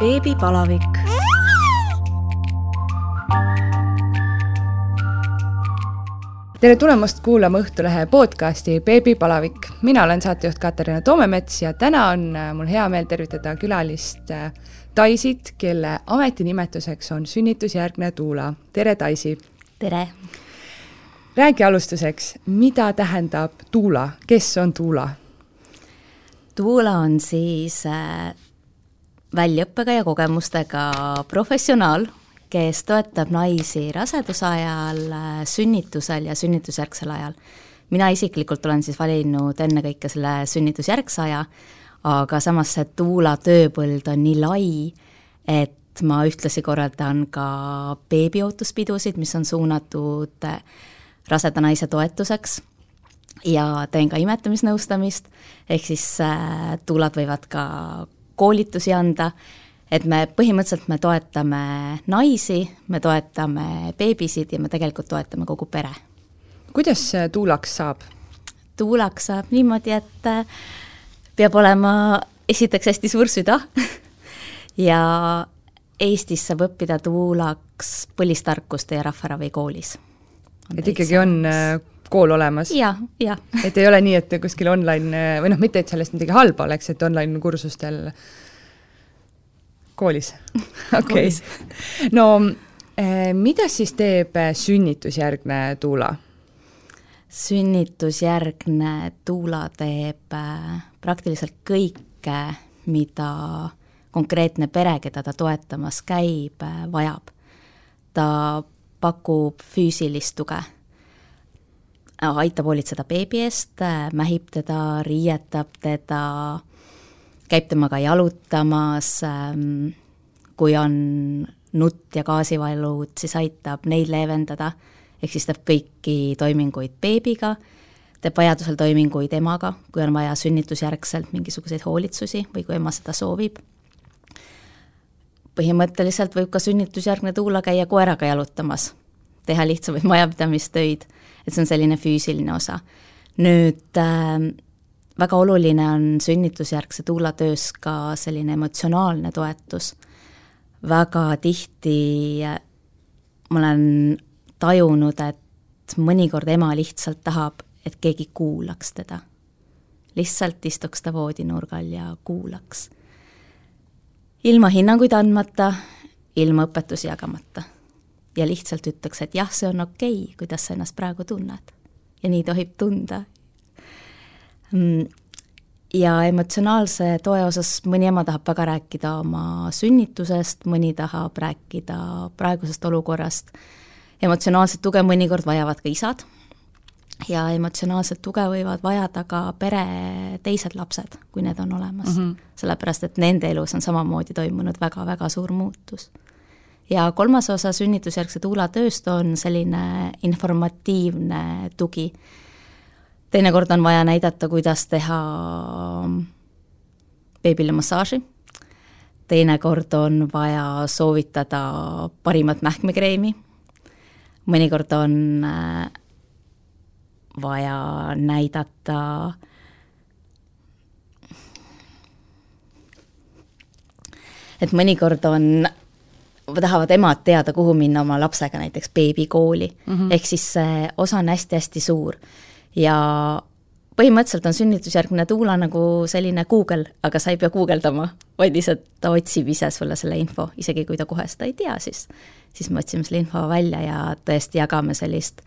beebipalavik. tere tulemast kuulama Õhtulehe podcasti Beebipalavik. mina olen saatejuht Katariina Toomemets ja täna on mul hea meel tervitada külalist äh, Taisit, kelle ametinimetuseks on sünnitusjärgne tuula. tere, Taisi! tere! räägi alustuseks, mida tähendab tuula, kes on tuula? tuula on siis äh, väljaõppega ja kogemustega professionaal, kes toetab naisi raseduse ajal, sünnitusel ja sünnitusjärgsel ajal. mina isiklikult olen siis valinud ennekõike selle sünnitusjärgse aja, aga samas see tuula tööpõld on nii lai, et ma ühtlasi korraldan ka beebiootuspidusid, mis on suunatud raseda naise toetuseks ja teen ka imetamisnõustamist, ehk siis äh, tuulad võivad ka koolitusi anda, et me põhimõtteliselt, me toetame naisi, me toetame beebisid ja me tegelikult toetame kogu pere. kuidas tuulaks saab? tuulaks saab niimoodi, et äh, peab olema esiteks hästi suur süda ja Eestis saab õppida tuulaks põlistarkuste ja rahvaravikoolis. et ikkagi on äh, kool olemas? et ei ole nii, et kuskil online või noh, mitte et sellest midagi halba oleks, et online kursustel koolis, okei no eh, mida siis teeb sünnitusjärgne tuula? sünnitusjärgne tuula teeb praktiliselt kõike, mida konkreetne pere, keda ta toetamas käib, vajab. ta pakub füüsilist tuge aitab hoolitseda beebi eest, mähib teda, riietab teda, käib temaga jalutamas, ähm, kui on nutt ja gaasivalud, siis aitab neid leevendada, ehk siis teeb kõiki toiminguid beebiga, teeb vajadusel toiminguid emaga, kui on vaja sünnitusjärgselt mingisuguseid hoolitsusi või kui ema seda soovib. põhimõtteliselt võib ka sünnitusjärgne tuula käia koeraga jalutamas, teha lihtsamaid majapidamistöid et see on selline füüsiline osa. nüüd äh, väga oluline on sünnitusjärgse tuulatöös ka selline emotsionaalne toetus. väga tihti äh, ma olen tajunud, et mõnikord ema lihtsalt tahab, et keegi kuulaks teda. lihtsalt istuks ta voodinurgal ja kuulaks. ilma hinnanguid andmata, ilma õpetusi jagamata ja lihtsalt ütleks, et jah, see on okei okay,, kuidas sa ennast praegu tunned. ja nii tohib tunda. Mm, ja emotsionaalse toe osas mõni ema tahab väga rääkida oma sünnitusest, mõni tahab rääkida praegusest olukorrast, emotsionaalset tuge mõnikord vajavad ka isad ja emotsionaalset tuge võivad vajada ka pere teised lapsed, kui need on olemas mm. -hmm. sellepärast, et nende elus on samamoodi toimunud väga-väga suur muutus ja kolmas osa sünnitusjärgse tuula tööst on selline informatiivne tugi. teinekord on vaja näidata, kuidas teha beebile massaaži, teinekord on vaja soovitada parimat mähkmekreemi, mõnikord on äh, vaja näidata et mõnikord on tahavad emad teada, kuhu minna oma lapsega näiteks beebikooli mm, -hmm. ehk siis see osa on hästi-hästi suur. ja põhimõtteliselt on sünnitusjärgne tuula nagu selline Google, aga sa ei pea guugeldama, vaid lihtsalt ta otsib ise sulle selle info, isegi kui ta kohe seda ei tea, siis, siis me otsime selle info välja ja tõesti jagame sellist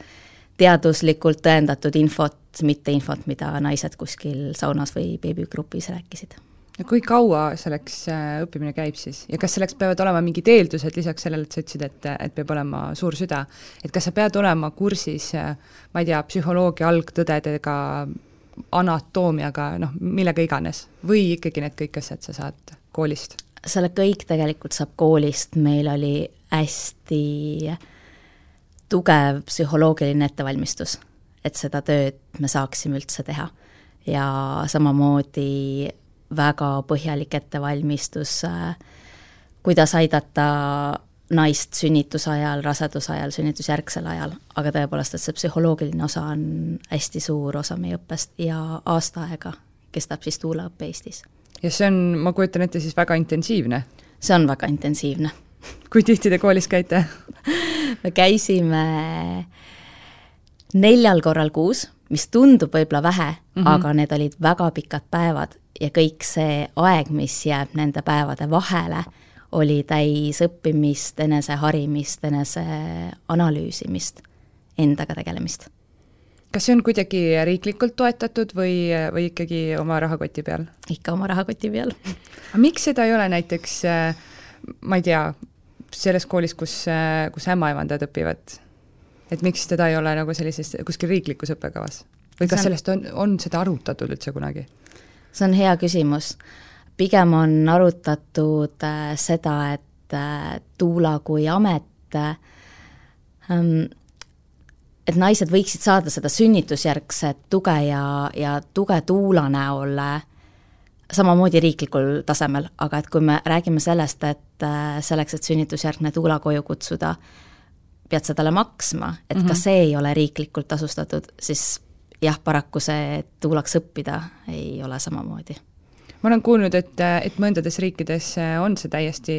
teaduslikult tõendatud infot, mitte infot, mida naised kuskil saunas või beebigrupis rääkisid no kui kaua selleks äh, õppimine käib siis ja kas selleks peavad olema mingid eeldused lisaks sellele, et sa ütlesid, et, et peab olema suur süda, et kas sa pead olema kursis, äh, ma ei tea, psühholoogia algtõdedega, anatoomiaga, noh, millega iganes, või ikkagi need kõik asjad sa saad koolist? selle kõik tegelikult saab koolist, meil oli hästi tugev psühholoogiline ettevalmistus, et seda tööd me saaksime üldse teha. ja samamoodi väga põhjalik ettevalmistus, äh, kuidas aidata naist sünnituse ajal, raseduse ajal, sünnitusjärgsel ajal, aga tõepoolest, et see psühholoogiline osa on hästi suur osa meie õppest ja aasta aega kestab siis tuulaõpe Eestis. ja see on, ma kujutan ette, siis väga intensiivne? see on väga intensiivne. kui tihti te koolis käite me käisime neljal korral kuus, mis tundub võib-olla vähe mm, -hmm. aga need olid väga pikad päevad ja kõik see aeg, mis jääb nende päevade vahele, oli täis õppimist, eneseharimist, eneseanalüüsimist, endaga tegelemist. kas see on kuidagi riiklikult toetatud või, või ikkagi oma rahakoti peal? ikka oma rahakoti peal. aga miks seda ei ole näiteks, ma ei tea, selles koolis, kus, kus ämmaemandad õpivad, et miks teda ei ole nagu sellises, kuskil riiklikus õppekavas? või kas on... sellest on, on seda arutatud üldse kunagi? see on hea küsimus pigem on arutatud äh, seda, et äh, Tuula kui amet ähm, et naised võiksid saada seda sünnitusjärgset tuge ja, ja tuge Tuula näol äh, samamoodi riiklikul tasemel, aga et kui me räägime sellest, et selleks, et sünnitusjärgne Tuula koju kutsuda, pead sa talle maksma, et mm -hmm. ka see ei ole riiklikult tasustatud, siis jah, paraku see, et Tuulaks õppida ei ole samamoodi ma olen kuulnud, et, et mõndades riikides on see täiesti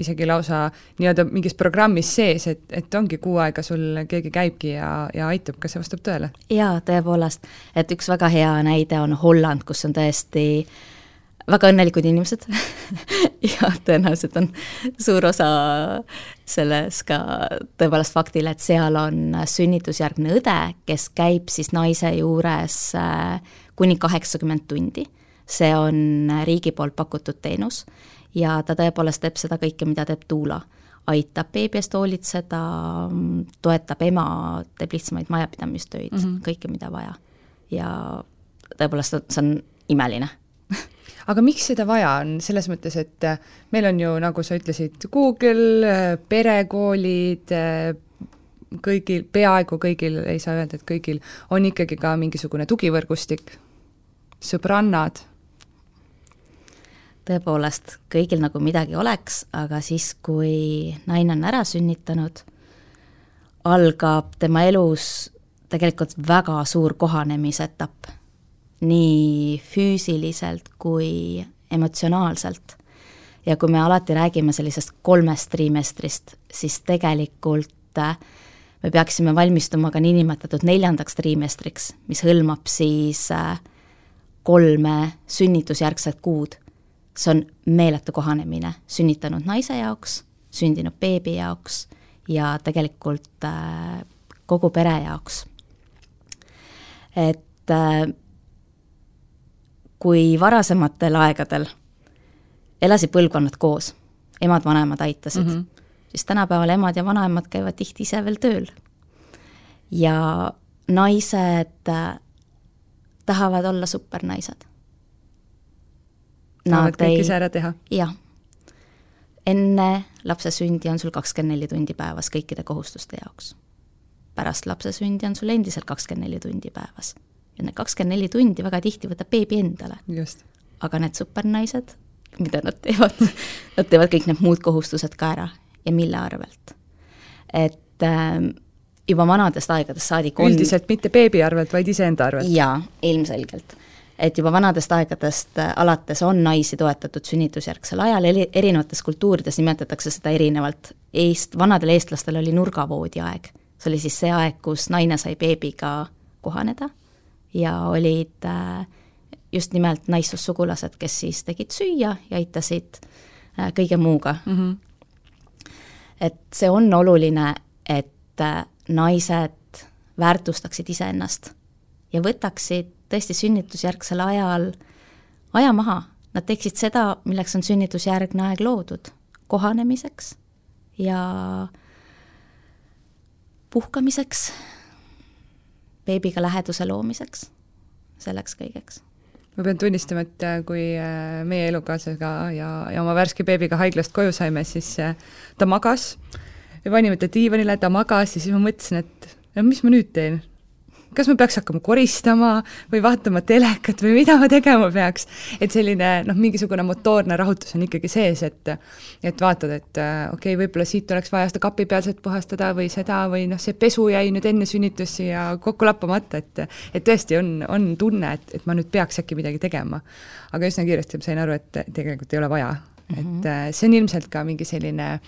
isegi lausa nii-öelda mingis programmis sees, et, et ongi kuu aega sul keegi käibki ja, ja aitab, kas see vastab tõele? jaa, tõepoolest, et üks väga hea näide on Holland, kus on tõesti väga õnnelikud inimesed ja tõenäoliselt on suur osa selles ka tõepoolest faktil, et seal on sünnitusjärgne õde, kes käib siis naise juures äh, kuni kaheksakümmend tundi see on riigi poolt pakutud teenus ja ta tõepoolest teeb seda kõike, mida teeb Tuula. aitab beebi eest hoolitseda, toetab ema, teeb lihtsamaid majapidamistöid mm, -hmm. kõike, mida vaja. ja tõepoolest, see on imeline aga miks seda vaja on, selles mõttes, et meil on ju, nagu sa ütlesid, Google, perekoolid, kõigil, peaaegu kõigil, ei saa öelda, et kõigil, on ikkagi ka mingisugune tugivõrgustik, sõbrannad. Tõepoolest kõigil nagu midagi oleks, aga siis, kui naine on ära sünnitanud, algab tema elus tegelikult väga suur kohanemisetapp, nii füüsiliselt kui emotsionaalselt. ja kui me alati räägime sellisest kolmest trimestrist, siis tegelikult äh, me peaksime valmistuma ka niinimetatud neljandaks trimestriks, mis hõlmab siis äh, kolme sünnitusjärgset kuud see on meeletu kohanemine sünnitanud naise jaoks, sündinud beebi jaoks ja tegelikult äh, kogu pere jaoks. et kui varasematel aegadel elasid põlvkonnad koos, emad-vanemad aitasid mm, -hmm. siis tänapäeval emad ja vanaemad käivad tihti ise veel tööl. ja naised äh, tahavad olla supernaised saavad kõik ise ära teha? jah. enne lapse sündi on sul kakskümmend neli tundi päevas kõikide kohustuste jaoks. pärast lapse sündi on sul endiselt kakskümmend neli tundi päevas. Ja need kakskümmend neli tundi väga tihti võtab beebi endale. aga need supernaised, mida nad teevad nad teevad kõik need muud kohustused ka ära ja mille arvelt. et äh, juba vanadest aegadest saadik on üldiselt mitte beebi arvelt, vaid iseenda arvelt? jaa, ilmselgelt et juba vanadest aegadest äh, alates on naisi toetatud sünnitusjärgsel ajal, erinevates kultuurides nimetatakse seda erinevalt. Eest-, vanadel eestlastel oli nurgavoodi aeg, see oli siis see aeg, kus naine sai beebiga kohaneda ja olid äh, just nimelt naissoost sugulased, kes siis tegid süüa ja aitasid äh, kõige muuga mm. -hmm. et see on oluline, et naised väärtustaksid iseennast ja võtaksid tõesti sünnitusjärgsel ajal aja maha, nad teeksid seda, milleks on sünnitusjärgne aeg loodud, kohanemiseks ja puhkamiseks, beebiga läheduse loomiseks, selleks kõigeks. Ma pean tunnistama, et äh, kui äh, meie elukaaslasega ja, ja oma värske beebiga haiglast koju saime, siis äh, ta magas, me panime ta diivanile, ta magas ja siis ma mõtlesin, et no mis ma nüüd teen, kas ma peaks hakkama koristama või vaatama telekat või mida ma tegema peaks. et selline noh, mingisugune motoorne rahutus on ikkagi sees, et et vaatad, et okei okay,, võib-olla siit oleks vaja seda kapipealset puhastada või seda või noh, see pesu jäi nüüd enne sünnitust siia kokku lappamata, et et tõesti on, on tunne, et, et ma nüüd peaks äkki midagi tegema. aga üsna kiiresti ma sain aru, et tegelikult ei ole vaja mm, -hmm. et äh, see on ilmselt ka mingi selline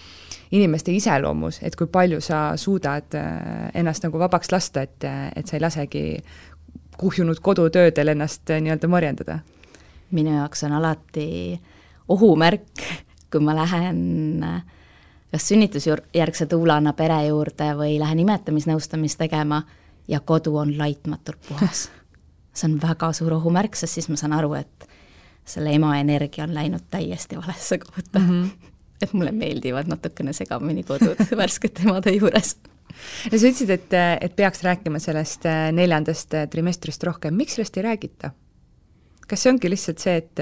inimeste iseloomus, et kui palju sa suudad äh, ennast nagu vabaks lasta, et, et sa ei lasegi kuhjunud kodutöödel ennast nii-öelda morjendada? minu jaoks on alati ohumärk, kui ma lähen kas sünnitusjärgse tuulana pere juurde või lähen imetamisnõustamist tegema ja kodu on laitmatult puhas see on väga suur ohumärk, sest siis ma saan aru, et selle ema energia on läinud täiesti valesse kohta mm. -hmm. et mulle meeldivad natukene segamini kodud värskete emade juures. no sa ütlesid, et, et peaks rääkima sellest äh, neljandast äh, trimestrist rohkem, miks sellest ei räägita? kas see ongi lihtsalt see, et,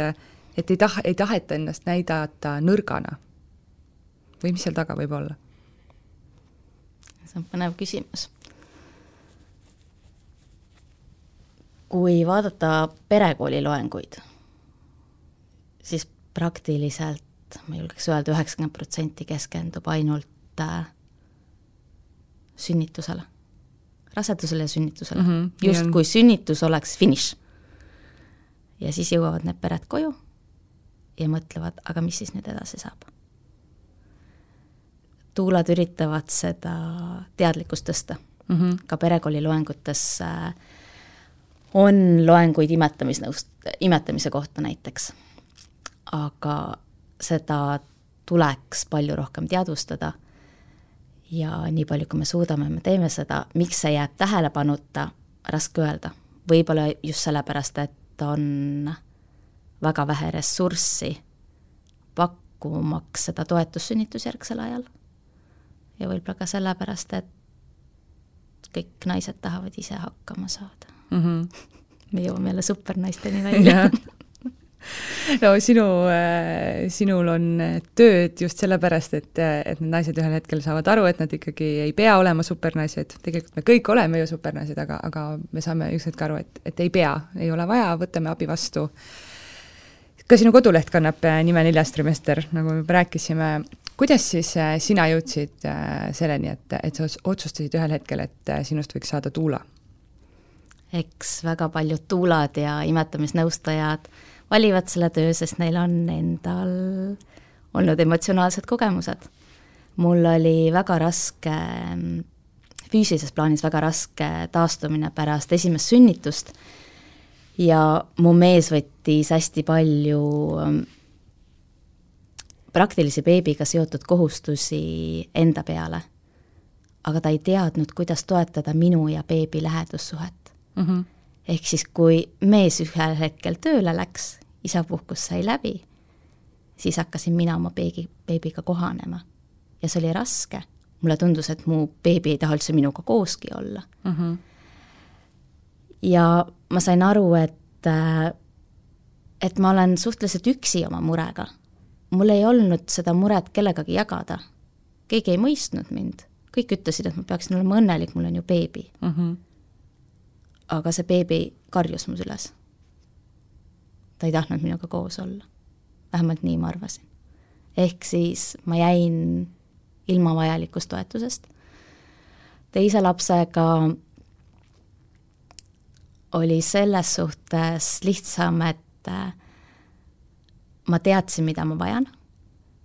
et ei taha, ei taheta ennast näidata nõrgana? või mis seal taga võib olla? see on põnev küsimus kui vaadata perekooli loenguid, siis praktiliselt ma julgeks öelda, üheksakümmend protsenti keskendub ainult äh, sünnitusele, rasedusele ja sünnitusele mm. -hmm, justkui sünnitus oleks finiš. ja siis jõuavad need pered koju ja mõtlevad, aga mis siis nüüd edasi saab. tuulad üritavad seda teadlikkust tõsta mm, -hmm. ka perekooli loengutes äh, on loenguid imetamisnõust, imetamise kohta näiteks. Aga seda tuleks palju rohkem teadvustada ja nii palju, kui me suudame, me teeme seda, miks see jääb tähelepanuta, raske öelda. võib-olla just sellepärast, et on väga vähe ressurssi pakkumaks seda toetust sünnitusjärgsel ajal. ja võib-olla ka sellepärast, et kõik naised tahavad ise hakkama saada mm. -hmm. me jõuame jälle supernaisteni välja no sinu, äh, sinul on tööd just sellepärast, et, et need naised ühel hetkel saavad aru, et nad ikkagi ei pea olema supernaised, tegelikult me kõik oleme ju supernaised, aga, aga me saame üks hetk aru, et, et ei pea, ei ole vaja, võtame abi vastu. ka sinu koduleht kannab äh, nime Neljas trimester, nagu me juba rääkisime, kuidas siis äh, sina jõudsid selleni, et, et sa otsustasid ühel hetkel, et sinust võiks saada tuula? eks väga paljud tuulad ja imetamisnõustajad valivad selle töö, sest neil on endal olnud emotsionaalsed kogemused. mul oli väga raske, füüsilises plaanis väga raske taastumine pärast esimest sünnitust ja mu mees võttis hästi palju ähm, praktilisi beebiga seotud kohustusi enda peale. aga ta ei teadnud, kuidas toetada minu ja beebi lähedussuhet mm. -hmm. Ehk siis, kui mees ühel hetkel tööle läks, isapuhkus sai läbi, siis hakkasin mina oma beebi, beebiga kohanema. ja see oli raske. mulle tundus, et mu beebi ei taha üldse minuga kooski olla mm. -hmm. ja ma sain aru, et, et ma olen suhteliselt üksi oma murega. mul ei olnud seda muret kellegagi jagada. keegi ei mõistnud mind, kõik ütlesid, et ma peaksin olema õnnelik, mul on ju beebi mm. -hmm aga see beebi karjus mu süles. ta ei tahtnud minuga koos olla. vähemalt nii ma arvasin. ehk siis ma jäin ilma vajalikust toetusest. teise lapsega oli selles suhtes lihtsam, et äh, ma teadsin, mida ma vajan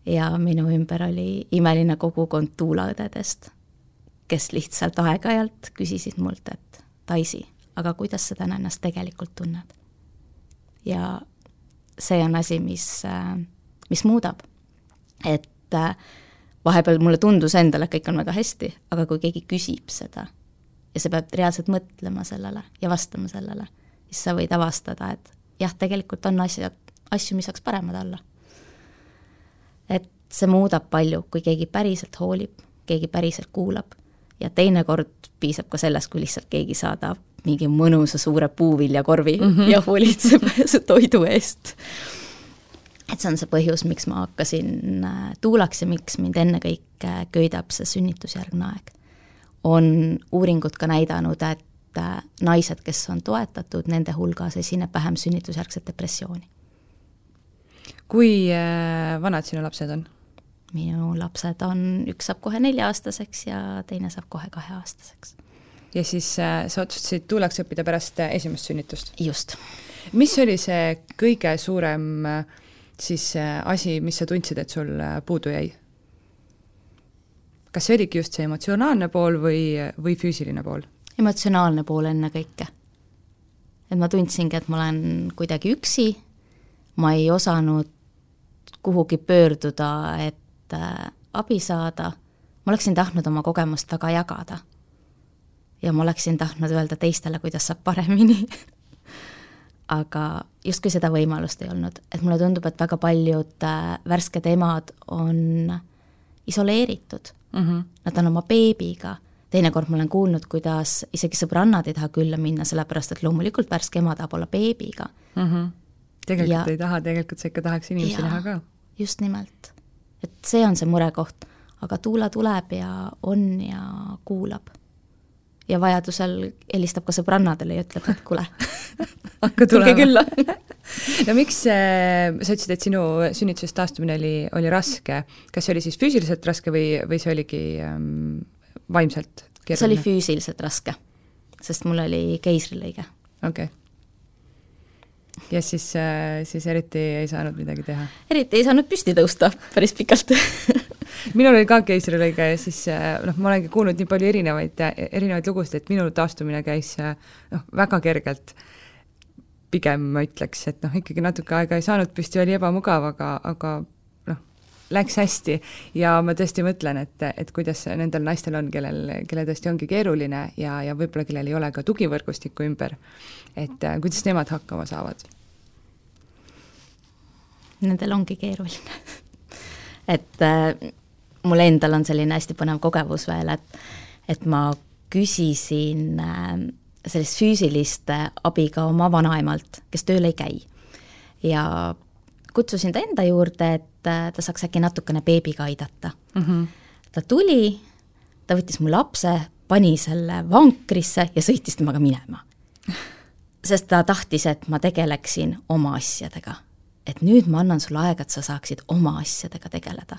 ja minu ümber oli imeline kogukond tuulaõdedest, kes lihtsalt aeg-ajalt küsisid mult, et Daisy, aga kuidas sa täna ennast tegelikult tunned. ja see on asi, mis, mis muudab. et äh, vahepeal mulle tundus endale, et kõik on väga hästi, aga kui keegi küsib seda ja sa pead reaalselt mõtlema sellele ja vastama sellele, siis sa võid avastada, et jah, tegelikult on asjad, asju, mis saaks paremad olla. et see muudab palju, kui keegi päriselt hoolib, keegi päriselt kuulab ja teinekord piisab ka sellest, kui lihtsalt keegi saadab mingi mõnusa suure puuviljakorvi mm -hmm. ja hoolitseb toidu eest. et see on see põhjus, miks ma hakkasin äh, tuulaks ja miks mind ennekõike köidab see sünnitusjärgne aeg. on uuringud ka näidanud, et äh, naised, kes on toetatud, nende hulgas esineb vähem sünnitusjärgset depressiooni. kui äh, vanad sinu lapsed on? minu lapsed on, üks saab kohe nelja-aastaseks ja teine saab kohe kaheaastaseks ja siis äh, sa otsustasid tuulaks õppida pärast äh, esimest sünnitust? just. mis oli see kõige suurem äh, siis asi, mis sa tundsid, et sul puudu jäi? kas see oligi just see emotsionaalne pool või, või füüsiline pool? emotsionaalne pool ennekõike. et ma tundsingi, et ma olen kuidagi üksi, ma ei osanud kuhugi pöörduda, et abi saada, ma oleksin tahtnud oma kogemust väga jagada. Ja ma oleksin tahtnud öelda teistele, kuidas saab paremini aga justkui seda võimalust ei olnud, et mulle tundub, et väga paljud äh, värsked emad on isoleeritud mm. -hmm. Nad on oma beebiga, teinekord ma olen kuulnud, kuidas isegi sõbrannad ei taha külla minna, sellepärast et loomulikult värske ema tahab olla beebiga mm. -hmm. tegelikult ja, ei taha, tegelikult sa ikka tahaks inimesi näha ka. just nimelt. et see on see murekoht, aga Tuula tuleb ja on ja kuulab. Ja vajadusel helistab ka sõbrannadele ja ütleb, et kuule hakka tulema külla no miks äh, sa ütlesid, et sinu sünnitusest taastumine oli, oli raske, kas see oli siis füüsiliselt raske või, või see oligi ähm, vaimselt keeruline? see oli füüsiliselt raske, sest mul oli keisrilõige. okei okay. ja siis, äh, siis eriti ei saanud midagi teha? eriti ei saanud püsti tõusta päris pikalt minul oli ka keisrilõige ja siis äh, noh, ma olengi kuulnud nii palju erinevaid, erinevaid lugusid, et minu taastumine käis noh, väga kergelt. Pigem ma ütleks, et noh, ikkagi natuke aega ei saanud püsti, oli ebamugav, aga, aga noh, läks hästi. Ja ma tõesti mõtlen, et, et kuidas nendel naistel on, kellel, kellel tõesti ongi keeruline ja, ja võib-olla kellel ei ole ka tugivõrgustikku ümber, et äh, kuidas nemad hakkama saavad? Nendel ongi keeruline. Et mul endal on selline hästi põnev kogemus veel, et, et ma küsisin äh, sellist füüsilist abi ka oma vanaemalt, kes tööl ei käi. ja kutsusin ta enda juurde, et ta saaks äkki natukene beebiga aidata mm. -hmm. ta tuli, ta võttis mu lapse, pani selle vankrisse ja sõitis temaga minema. sest ta tahtis, et ma tegeleksin oma asjadega. et nüüd ma annan sulle aega, et sa saaksid oma asjadega tegeleda.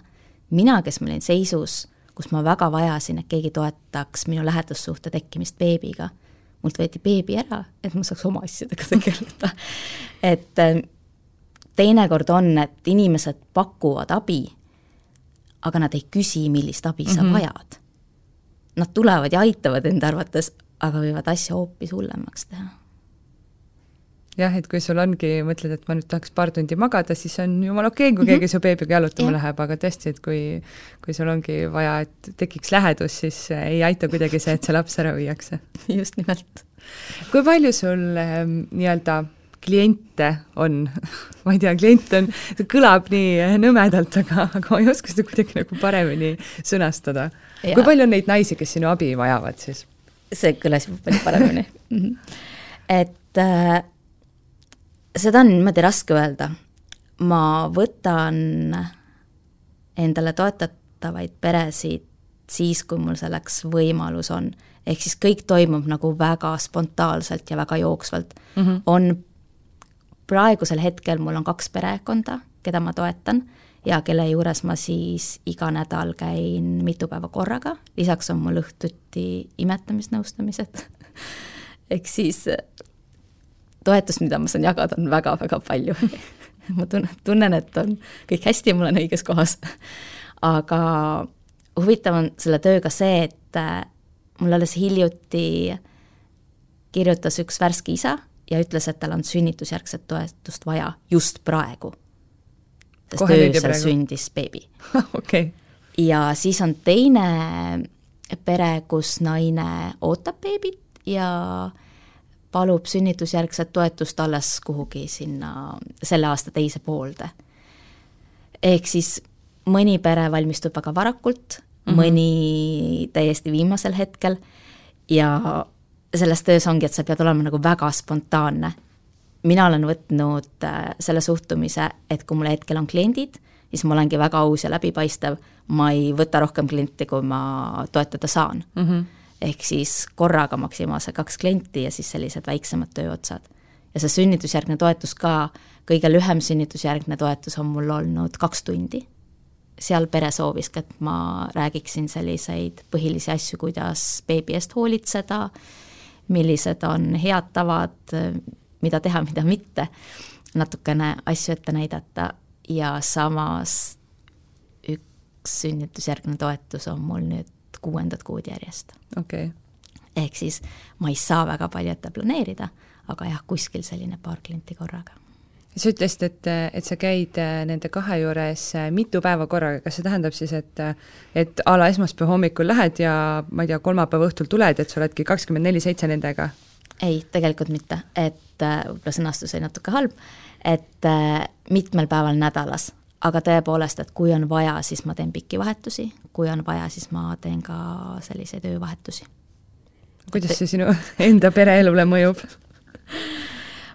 Mina, kes ma olin seisus, kus ma väga vajasin, et keegi toetaks minu lähedussuhte tekkimist beebiga mult võeti beebi ära, et ma saaks oma asjadega tegeleda. et äh, teinekord on, et inimesed pakuvad abi, aga nad ei küsi, millist abi sa mm -hmm. vajad. Nad tulevad ja aitavad enda arvates, aga võivad asja hoopis hullemaks teha jah, et kui sul ongi, mõtled, et ma nüüd tahaks paar tundi magada, siis on jumala okei okay,, kui mm -hmm. keegi su beebiga jalutama ja. läheb, aga tõesti, et kui kui sul ongi vaja, et tekiks lähedus, siis ei aita kuidagi see, et see laps ära viiakse. just nimelt. kui palju sul äh, nii-öelda kliente on ma ei tea, klient on, see kõlab nii nõmedalt, aga, aga ma ei oska seda kuidagi nagu paremini sõnastada. kui palju on neid naisi, kes sinu abi vajavad siis? see kõlas palju paremini. -hmm. et äh, seda on niimoodi raske öelda. ma võtan endale toetatavaid peresid siis, kui mul selleks võimalus on. ehk siis kõik toimub nagu väga spontaanselt ja väga jooksvalt mm. -hmm. on praegusel hetkel mul on kaks perekonda, keda ma toetan ja kelle juures ma siis iga nädal käin mitu päeva korraga, lisaks on mul õhtuti imetamisnõustamised ehk siis toetust, mida ma saan jagada, on väga-väga palju ma tunnen, tunnen, et on kõik hästi ja ma olen õiges kohas. aga huvitav on selle tööga see, et äh, mul alles hiljuti kirjutas üks värske isa ja ütles, et tal on sünnitusjärgset toetust vaja just praegu. sest öösel sündis beebi okay. ja siis on teine pere, kus naine ootab beebit ja palub sünnitusjärgset toetust alles kuhugi sinna selle aasta teise poolde. ehk siis mõni pere valmistub väga varakult mm, -hmm. mõni täiesti viimasel hetkel ja selles töös ongi, et sa pead olema nagu väga spontaanne. mina olen võtnud äh, selle suhtumise, et kui mul hetkel on kliendid, siis ma olengi väga aus ja läbipaistev, ma ei võta rohkem kliente, kui ma toetada saan mm. -hmm ehk siis korraga maksimaalselt kaks klienti ja siis sellised väiksemad tööotsad. ja see sünnitusjärgne toetus ka, kõige lühem sünnitusjärgne toetus on mul olnud kaks tundi. seal pere sooviski, et ma räägiksin selliseid põhilisi asju, kuidas beebi eest hoolitseda, millised on head tavad, mida teha, mida mitte, natukene asju ette näidata ja samas üks sünnitusjärgne toetus on mul nüüd kuuendat kuud järjest. okei okay. ehk siis ma ei saa väga palju ette planeerida, aga jah, kuskil selline paar klienti korraga sa ütlesid, et, et sa käid äh, nende kahe juures äh, mitu päeva korraga, kas see tähendab siis, et et a la esmaspäeva hommikul lähed ja ma ei tea, kolmapäeva õhtul tuled, et sa oledki kakskümmend neli seitse nendega? ei, tegelikult mitte, et äh, võib-olla sõnastus oli natuke halb, et mitmel päeval nädalas, aga tõepoolest, et kui on vaja, siis ma teen pikki vahetusi, kui on vaja, siis ma teen ka selliseid öövahetusi. kuidas see sinu enda pereelule mõjub?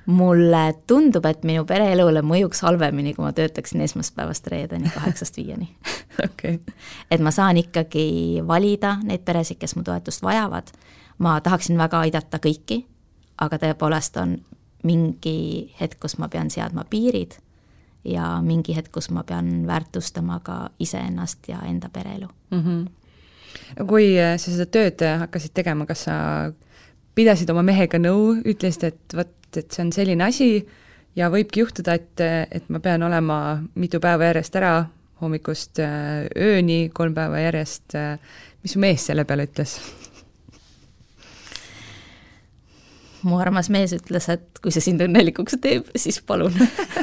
Mulle tundub, et minu pereelule mõjuks halvemini, kui ma töötaksin esmaspäevast reedeni kaheksast viieni. Okay.. et ma saan ikkagi valida neid peresid, kes mu toetust vajavad, ma tahaksin väga aidata kõiki, aga tõepoolest on mingi hetk, kus ma pean seadma piirid ja mingi hetk, kus ma pean väärtustama ka iseennast ja enda pereelu mm. -hmm. kui sa seda tööd hakkasid tegema, kas sa pidasid oma mehega nõu, ütlesid, et vot et, see on selline asi ja võibki juhtuda, et, et ma pean olema mitu päeva järjest ära, hommikust ööni, kolm päeva järjest, mis su mees selle peale ütles? Mu armas mees ütles, et kui see sind õnnelikuks teeb, siis palun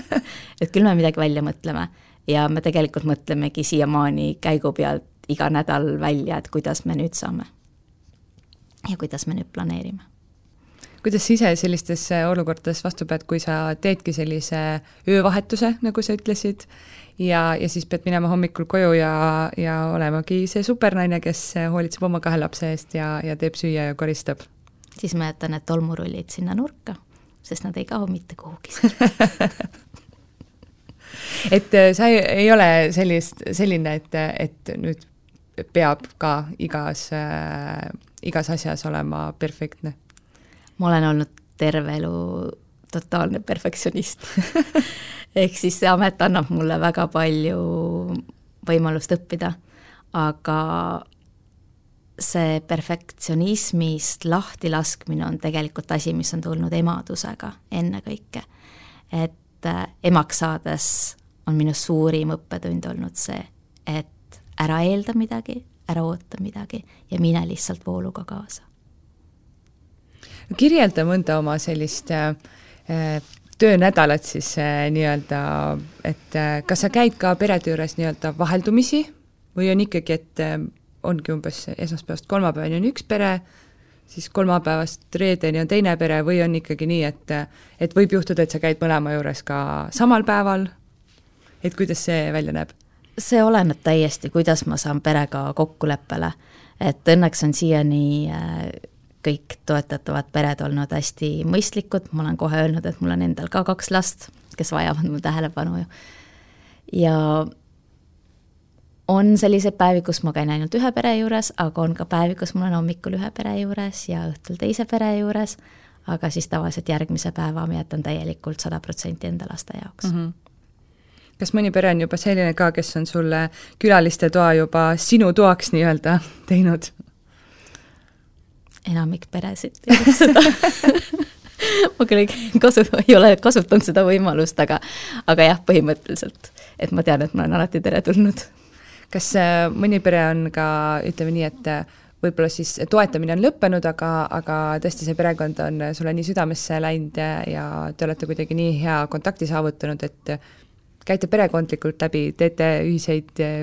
et küll me midagi välja mõtleme ja me tegelikult mõtlemegi siiamaani käigu pealt iga nädal välja, et kuidas me nüüd saame. ja kuidas me nüüd planeerime kuidas sa ise sellistes olukordades vastu pead, kui sa teedki sellise öövahetuse, nagu sa ütlesid, ja, ja siis pead minema hommikul koju ja, ja olemagi see supernaine, kes hoolitseb oma kahe lapse eest ja, ja teeb süüa ja koristab? Siis ma jätan need tolmurullid sinna nurka, sest nad ei kao mitte kuhugi. Et äh, sa ei, ei ole sellist, selline, et, et nüüd peab ka igas äh,, igas asjas olema perfektne. Ma olen olnud terve elu totaalne perfektsionist. Ehk siis see amet annab mulle väga palju võimalust õppida, aga see perfektsionismist lahtilaskmine on tegelikult asi, mis on tulnud emadusega ennekõike. et äh, emaks saades on minu suurim õppetund olnud see, et ära eelda midagi, ära oota midagi ja mine lihtsalt vooluga kaasa kirjelda mõnda oma sellist äh, äh, töönädalat siis äh, nii-öelda, et äh, kas sa käid ka perede juures nii-öelda vaheldumisi või on ikkagi, et äh, ongi umbes esmaspäevast kolmapäevani on üks pere, siis kolmapäevast reedeni on teine pere või on ikkagi nii, et et võib juhtuda, et sa käid mõlema juures ka samal päeval, et kuidas see välja näeb? see oleneb täiesti, kuidas ma saan perega kokkuleppele, et õnneks on siiani äh, kõik toetatavad pered olnud hästi mõistlikud, ma olen kohe öelnud, et mul on endal ka kaks last, kes vajavad mu tähelepanu ju. ja on selliseid päevi, kus ma käin ainult ühe pere juures, aga on ka päevi, kus ma olen hommikul ühe pere juures ja õhtul teise pere juures, aga siis tavaliselt järgmise päeva ma jätan täielikult sada protsenti enda laste jaoks mm. -hmm kas mõni pere on juba selline ka, kes on sulle külaliste toa juba sinu toaks nii-öelda teinud? enamik peresid teeb seda ma küll ei kasu, ei ole kasutanud seda võimalust, aga, aga jah, põhimõtteliselt, et ma tean, et ma olen alati teretulnud. Kas äh, mõni pere on ka, ütleme nii, et äh, võib-olla siis toetamine on lõppenud, aga, aga tõesti see perekond on sulle nii südamesse läinud ja, ja te olete kuidagi nii hea kontakti saavutanud, et käite perekondlikult läbi, teete ühiseid äh,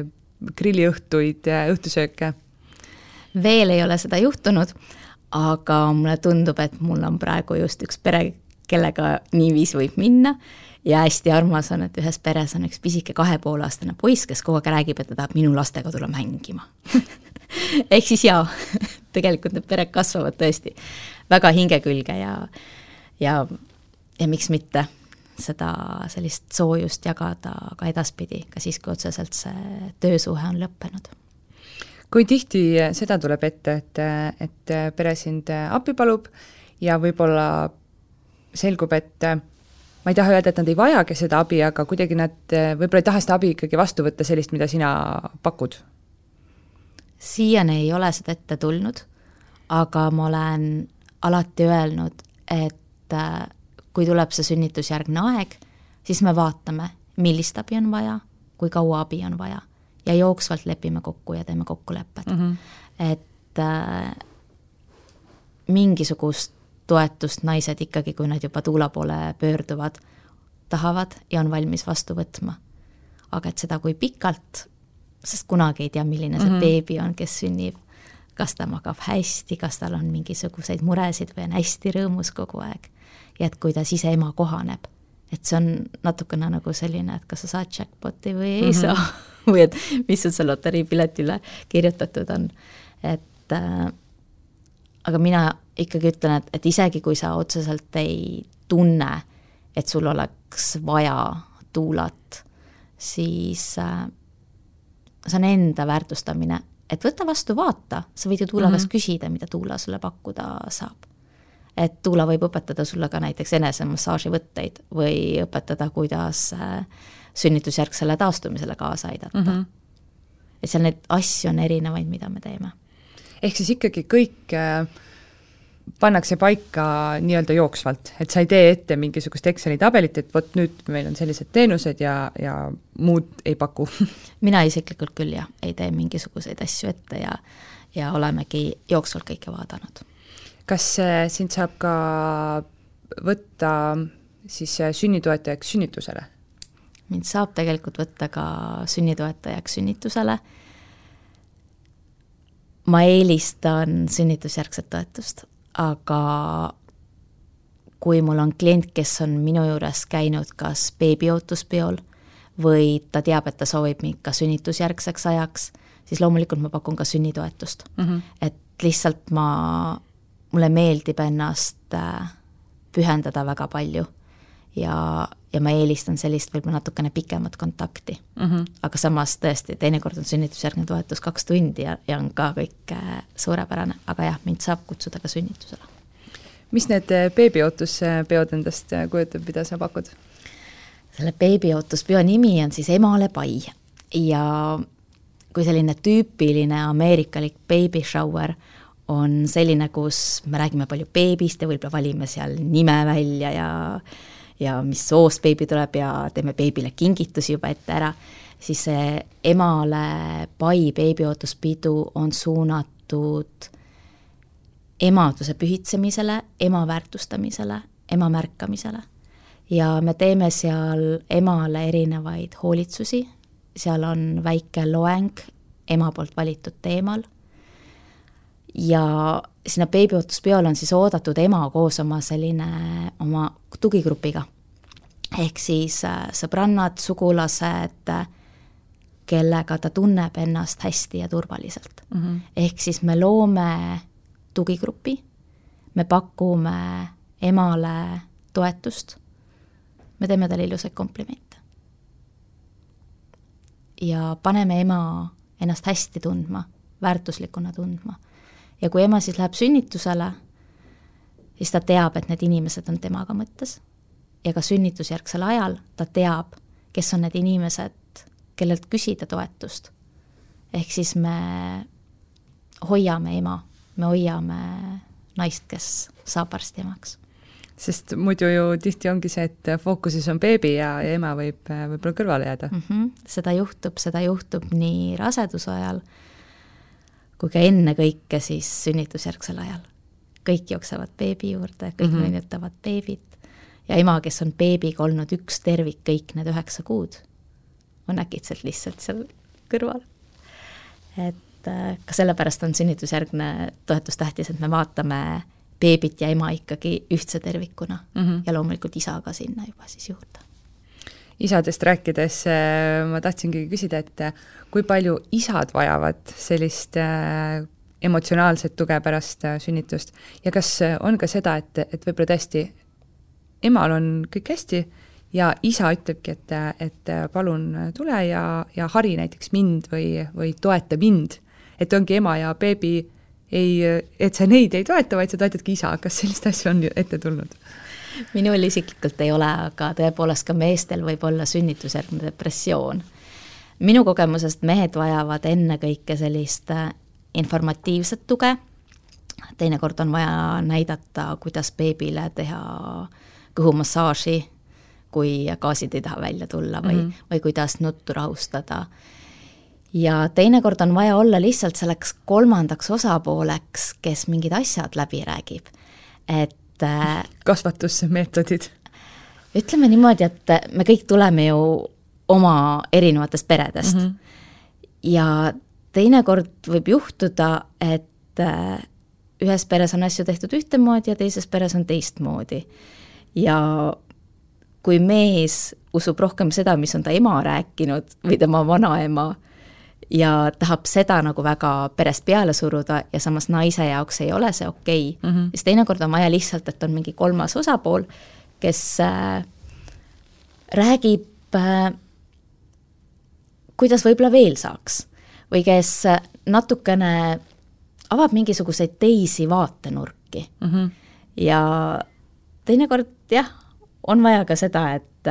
grilliõhtuid, õhtusööke? veel ei ole seda juhtunud aga mulle tundub, et mul on praegu just üks pere, kellega niiviisi võib minna ja hästi armas on, et ühes peres on üks pisike kahe poole aastane poiss, kes kogu aeg räägib, et ta tahab minu lastega tulla mängima. Ehk siis jaa, tegelikult need pered kasvavad tõesti väga hinge külge ja, ja, ja miks mitte seda sellist soojust jagada ka edaspidi, ka siis, kui otseselt see töösuhe on lõppenud. Kui tihti seda tuleb ette, et, et pere sind appi palub ja võib-olla selgub, et ma ei taha öelda, et nad ei vajagi seda abi, aga kuidagi nad võib-olla ei taha seda abi ikkagi vastu võtta, sellist, mida sina pakud? siiani ei ole seda ette tulnud, aga ma olen alati öelnud, et kui tuleb see sünnitusjärgne aeg, siis me vaatame, millist abi on vaja, kui kaua abi on vaja ja jooksvalt lepime kokku ja teeme kokkulepped mm. -hmm. et äh, mingisugust toetust naised ikkagi, kui nad juba tuula poole pöörduvad, tahavad ja on valmis vastu võtma. aga et seda, kui pikalt, sest kunagi ei tea, milline see mm -hmm. beebi on, kes sünnib, kas ta magab hästi, kas tal on mingisuguseid muresid või on hästi rõõmus kogu aeg. ja et kuidas ise ema kohaneb et see on natukene nagu selline, et kas sa saad jackpot'i või ei mm -hmm. saa või et mis sul seal loteriipiletile kirjutatud on, et äh, aga mina ikkagi ütlen, et, et isegi kui sa otseselt ei tunne, et sul oleks vaja tuulat, siis äh, see on enda väärtustamine, et võta vastu, vaata, sa võid ju tuula käest mm -hmm. küsida, mida tuula sulle pakkuda saab et tuula võib õpetada sulle ka näiteks enesemassaaži võtteid või õpetada, kuidas äh, sünnitusjärgsele taastumisele kaasa aidata mm. -hmm. et seal neid asju on erinevaid, mida me teeme. ehk siis ikkagi kõik äh, pannakse paika nii-öelda jooksvalt, et sa ei tee ette mingisugust Exceli tabelit, et vot nüüd meil on sellised teenused ja, ja muud ei paku mina isiklikult küll jah, ei tee mingisuguseid asju ette ja ja olemegi jooksvalt kõike vaadanud kas sind saab ka võtta siis sünnitoetajaks sünnitusele? mind saab tegelikult võtta ka sünnitoetajaks sünnitusele. ma eelistan sünnitusjärgset toetust, aga kui mul on klient, kes on minu juures käinud kas beebiootuspeol või ta teab, et ta soovib mind ka sünnitusjärgseks ajaks, siis loomulikult ma pakun ka sünnitoetust mm. -hmm. et lihtsalt ma mulle meeldib ennast äh, pühendada väga palju ja, ja ma eelistan sellist võib-olla natukene pikemat kontakti mm. -hmm. aga samas tõesti, teinekord on sünnitusjärgne toetus kaks tundi ja, ja on ka kõik äh, suurepärane, aga jah, mind saab kutsuda ka sünnitusele. mis need äh, beebiootuspeod endast kujutab, mida sa pakud? selle beebiootuspeo nimi on siis Emale pai ja kui selline tüüpiline ameerikalik baby shower on selline, kus me räägime palju beebist ja võib-olla valime seal nime välja ja ja mis soost beebi tuleb ja teeme beebile kingitusi juba ette ära, siis see emale pai beebiootuspidu on suunatud emaduse pühitsemisele, ema väärtustamisele, ema märkamisele. ja me teeme seal emale erinevaid hoolitsusi, seal on väike loeng ema poolt valitud teemal ja sinna beebiohutuspeole on siis oodatud ema koos oma selline, oma tugigrupiga. ehk siis äh, sõbrannad, sugulased, kellega ta tunneb ennast hästi ja turvaliselt mm. -hmm. ehk siis me loome tugigrupi, me pakume emale toetust, me teeme talle ilusaid komplimente. ja paneme ema ennast hästi tundma, väärtuslikuna tundma ja kui ema siis läheb sünnitusele, siis ta teab, et need inimesed on temaga mõttes. ja ka sünnitusjärgsel ajal ta teab, kes on need inimesed, kellelt küsida toetust. ehk siis me hoiame ema, me hoiame naist, kes saab varsti emaks sest muidu ju tihti ongi see, et fookuses on beebi ja, ja ema võib võib-olla kõrvale jääda mm. -hmm. seda juhtub, seda juhtub nii raseduse ajal kui ka ennekõike siis sünnitusjärgsel ajal. kõik jooksevad beebi juurde, kõik mm -hmm. meenutavad beebit ja ema, kes on beebiga olnud üks tervik kõik need üheksa kuud, on äkitselt lihtsalt seal kõrval. et äh, ka sellepärast on sünnitusjärgne toetus tähtis, et me vaatame beebit ja ema ikkagi ühtse tervikuna mm -hmm. ja loomulikult isa ka sinna juba siis juurde isadest rääkides äh, ma tahtsingi küsida, et äh, kui palju isad vajavad sellist äh, emotsionaalset tuge pärast sünnitust ja kas on ka seda, et, et võib-olla tõesti emal on kõik hästi ja isa ütlebki, et, et palun tule ja, ja hari näiteks mind või, või toeta mind. et ongi ema ja beebi ei, et sa neid ei toeta, vaid sa toetadki isa, kas sellist asja on ette tulnud? Minul isiklikult ei ole, aga tõepoolest ka meestel võib olla sünnitusjärgne depressioon. minu kogemusest mehed vajavad ennekõike sellist äh, informatiivset tuge, teinekord on vaja näidata, kuidas beebile teha kõhumassaaži, kui gaasid ei taha välja tulla või mm. -hmm. või kuidas nuttu rahustada. ja teinekord on vaja olla lihtsalt selleks kolmandaks osapooleks, kes mingid asjad läbi räägib. et äh, kasvatusmeetodid. ütleme niimoodi, et me kõik tuleme ju oma erinevatest peredest mm. -hmm. ja teinekord võib juhtuda, et äh, ühes peres on asju tehtud ühtemoodi ja teises peres on teistmoodi. ja kui mees usub rohkem seda, mis on ta ema rääkinud või tema vanaema, ja tahab seda nagu väga perest peale suruda ja samas naise jaoks ei ole see okei okay, mm, -hmm. siis teinekord on vaja lihtsalt, et on mingi kolmas osapool, kes äh, räägib äh, kuidas võib-olla veel saaks või kes natukene avab mingisuguseid teisi vaatenurki mm. -hmm. ja teinekord jah, on vaja ka seda, et,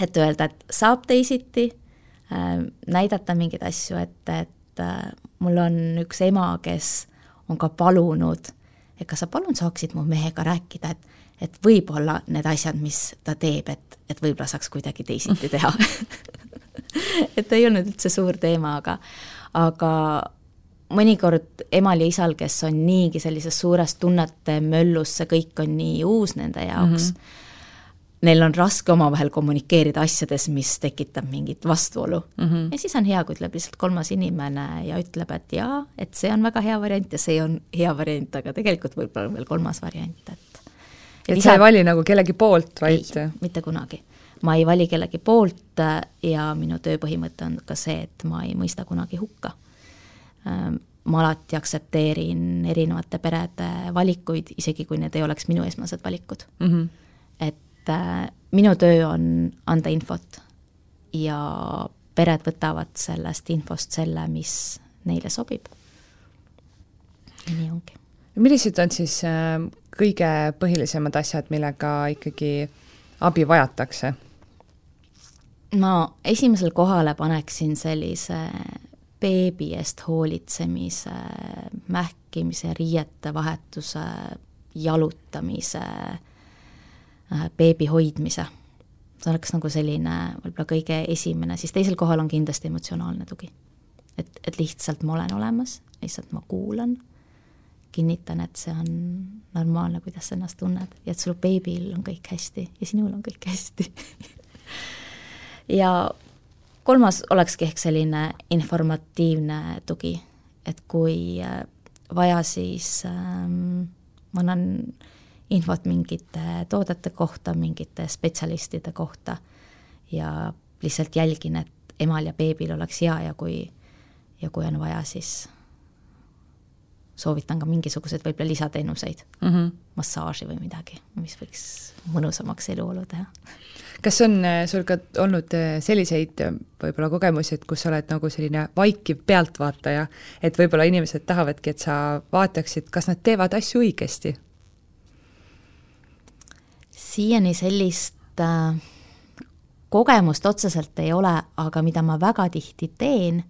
et öelda, et saab teisiti, näidata mingeid asju, et, et mul on üks ema, kes on ka palunud, et kas sa palun saaksid mu mehega rääkida, et et võib-olla need asjad, mis ta teeb, et, et võib-olla saaks kuidagi teisiti teha et ei olnud üldse suur teema, aga, aga mõnikord emal ja isal, kes on niigi sellises suures tunnete möllus, see kõik on nii uus nende jaoks mm, -hmm. Neil on raske omavahel kommunikeerida asjades, mis tekitab mingit vastuolu mm. -hmm. ja siis on hea, kui tuleb lihtsalt kolmas inimene ja ütleb, et jaa, et see on väga hea variant ja see on hea variant, aga tegelikult võib-olla on veel kolmas variant, et et isa... sa ei vali nagu kellegi poolt, vaid ei, mitte kunagi. ma ei vali kellegi poolt ja minu töö põhimõte on ka see, et ma ei mõista kunagi hukka. ma alati aktsepteerin erinevate perede valikuid, isegi kui need ei oleks minu esmased valikud mm. -hmm. et äh, minu töö on anda infot ja pered võtavad sellest infost selle, mis neile sobib. nii ongi. millised on siis äh, kõige põhilisemad asjad, millega ikkagi abi vajatakse? ma esimesele kohale paneksin sellise beebi eest hoolitsemise, mähkimise, riiete vahetuse, jalutamise, beebi hoidmise. see oleks nagu selline võib-olla kõige esimene, siis teisel kohal on kindlasti emotsionaalne tugi. et, et lihtsalt ma olen olemas, lihtsalt ma kuulan kinnitan, et see on normaalne, kuidas sa ennast tunned ja et sul beebil on kõik hästi ja sinul on kõik hästi ja kolmas olekski ehk selline informatiivne tugi, et kui vaja, siis ähm, ma annan infot mingite toodete kohta, mingite spetsialistide kohta ja lihtsalt jälgin, et emal ja beebil oleks hea ja kui, ja kui on vaja, siis soovitan ka mingisuguseid võib-olla lisateenuseid mm, -hmm. massaaži või midagi, mis võiks mõnusamaks eluolu teha. kas on sul ka olnud selliseid võib-olla kogemusi, et kus sa oled nagu selline vaikiv pealtvaataja, et võib-olla inimesed tahavadki, et sa vaataksid, kas nad teevad asju õigesti? Siiani sellist äh, kogemust otseselt ei ole, aga mida ma väga tihti teen,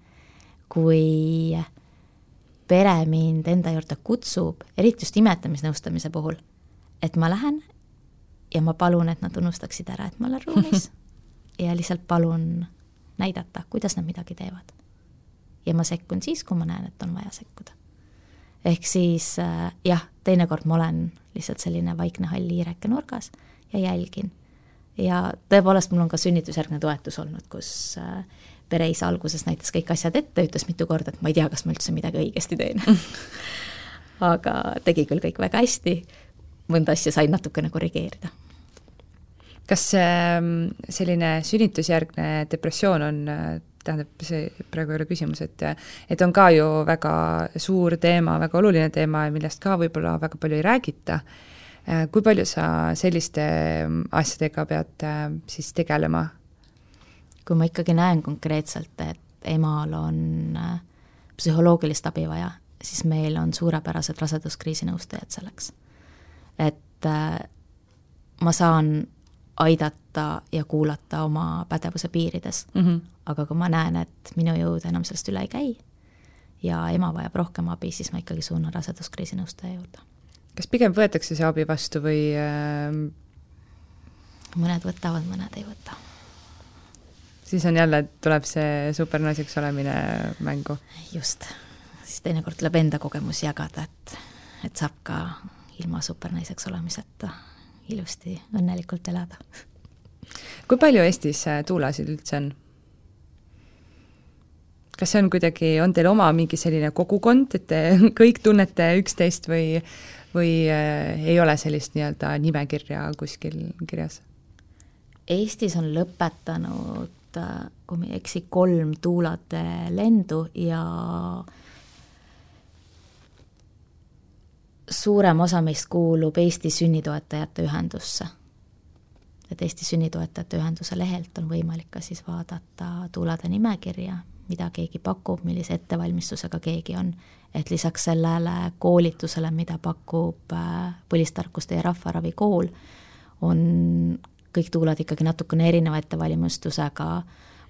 kui pere mind enda juurde kutsub, eriti just imetamisnõustamise puhul, et ma lähen ja ma palun, et nad unustaksid ära, et ma olen ruumis ja lihtsalt palun näidata, kuidas nad midagi teevad. ja ma sekkun siis, kui ma näen, et on vaja sekkuda. ehk siis äh, jah, teinekord ma olen lihtsalt selline vaikne hall hiireke nurgas ja jälgin. ja tõepoolest, mul on ka sünnitusjärgne toetus olnud, kus äh, pereisa alguses näitas kõik asjad ette, ütles mitu korda, et ma ei tea, kas ma üldse midagi õigesti teen aga tegi küll kõik väga hästi, mõnda asja sain natukene korrigeerida. kas selline sünnitusjärgne depressioon on, tähendab, see praegu ei ole küsimus, et et on ka ju väga suur teema, väga oluline teema ja millest ka võib-olla väga palju ei räägita, kui palju sa selliste asjadega pead siis tegelema kui ma ikkagi näen konkreetselt, et emal on psühholoogilist abi vaja, siis meil on suurepärased raseduskriisi nõustajad selleks. et ma saan aidata ja kuulata oma pädevuse piirides mm, -hmm. aga kui ma näen, et minu jõud enam sellest üle ei käi ja ema vajab rohkem abi, siis ma ikkagi suunan raseduskriisi nõustaja juurde. Kas pigem võetakse see abi vastu või äh mõned võtavad, mõned ei võta. siis on jälle, tuleb see supernaiseks olemine mängu? just, siis teinekord tuleb enda kogemusi jagada, et, et saab ka ilma supernaiseks olemiseta ilusti õnnelikult elada. kui palju Eestis äh, tuulasid üldse on? kas see on kuidagi, on teil oma mingi selline kogukond, et te kõik tunnete üksteist või, või äh, ei ole sellist nii-öelda nimekirja kuskil kirjas? Eestis on lõpetanud, äh, kui ma ei eksi, kolm tuulade lendu ja suurem osa meist kuulub Eesti Sünnitoetajate Ühendusse. et Eesti Sünnitoetajate Ühenduse lehelt on võimalik ka siis vaadata tuulade nimekirja, mida keegi pakub, millise ettevalmistusega keegi on, et lisaks sellele koolitusele, mida pakub äh, põlistarkuste ja rahvaravi kool, on kõik tuulad ikkagi natukene erineva ettevalmistusega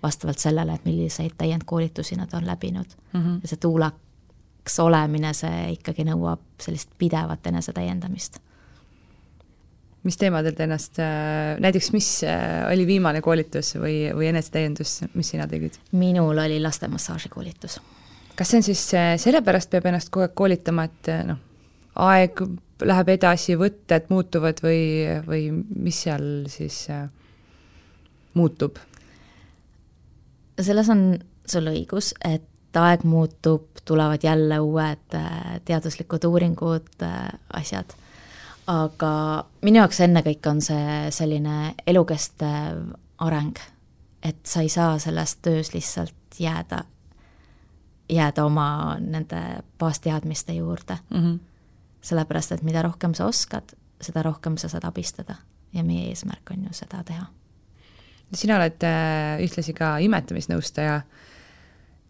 vastavalt sellele, et milliseid täiendkoolitusi nad on läbinud mm. -hmm. ja see tuulaks olemine, see ikkagi nõuab sellist pidevat enesetäiendamist mis teemadel te ennast, äh, näiteks mis äh, oli viimane koolitus või, või enesetäiendus, mis sina tegid? minul oli lastemassaaži koolitus. Kas see on siis, äh, sellepärast peab ennast kogu aeg koolitama, et noh, aeg läheb edasi, võtted muutuvad või, või mis seal siis muutub? selles on sul õigus, et aeg muutub, tulevad jälle uued teaduslikud uuringud, asjad aga minu jaoks ennekõike on see selline elukestev areng, et sa ei saa selles töös lihtsalt jääda, jääda oma nende baasteadmiste juurde mm. -hmm. sellepärast, et mida rohkem sa oskad, seda rohkem sa saad abistada ja meie eesmärk on ju seda teha. sina oled äh, ühtlasi ka imetamisnõustaja.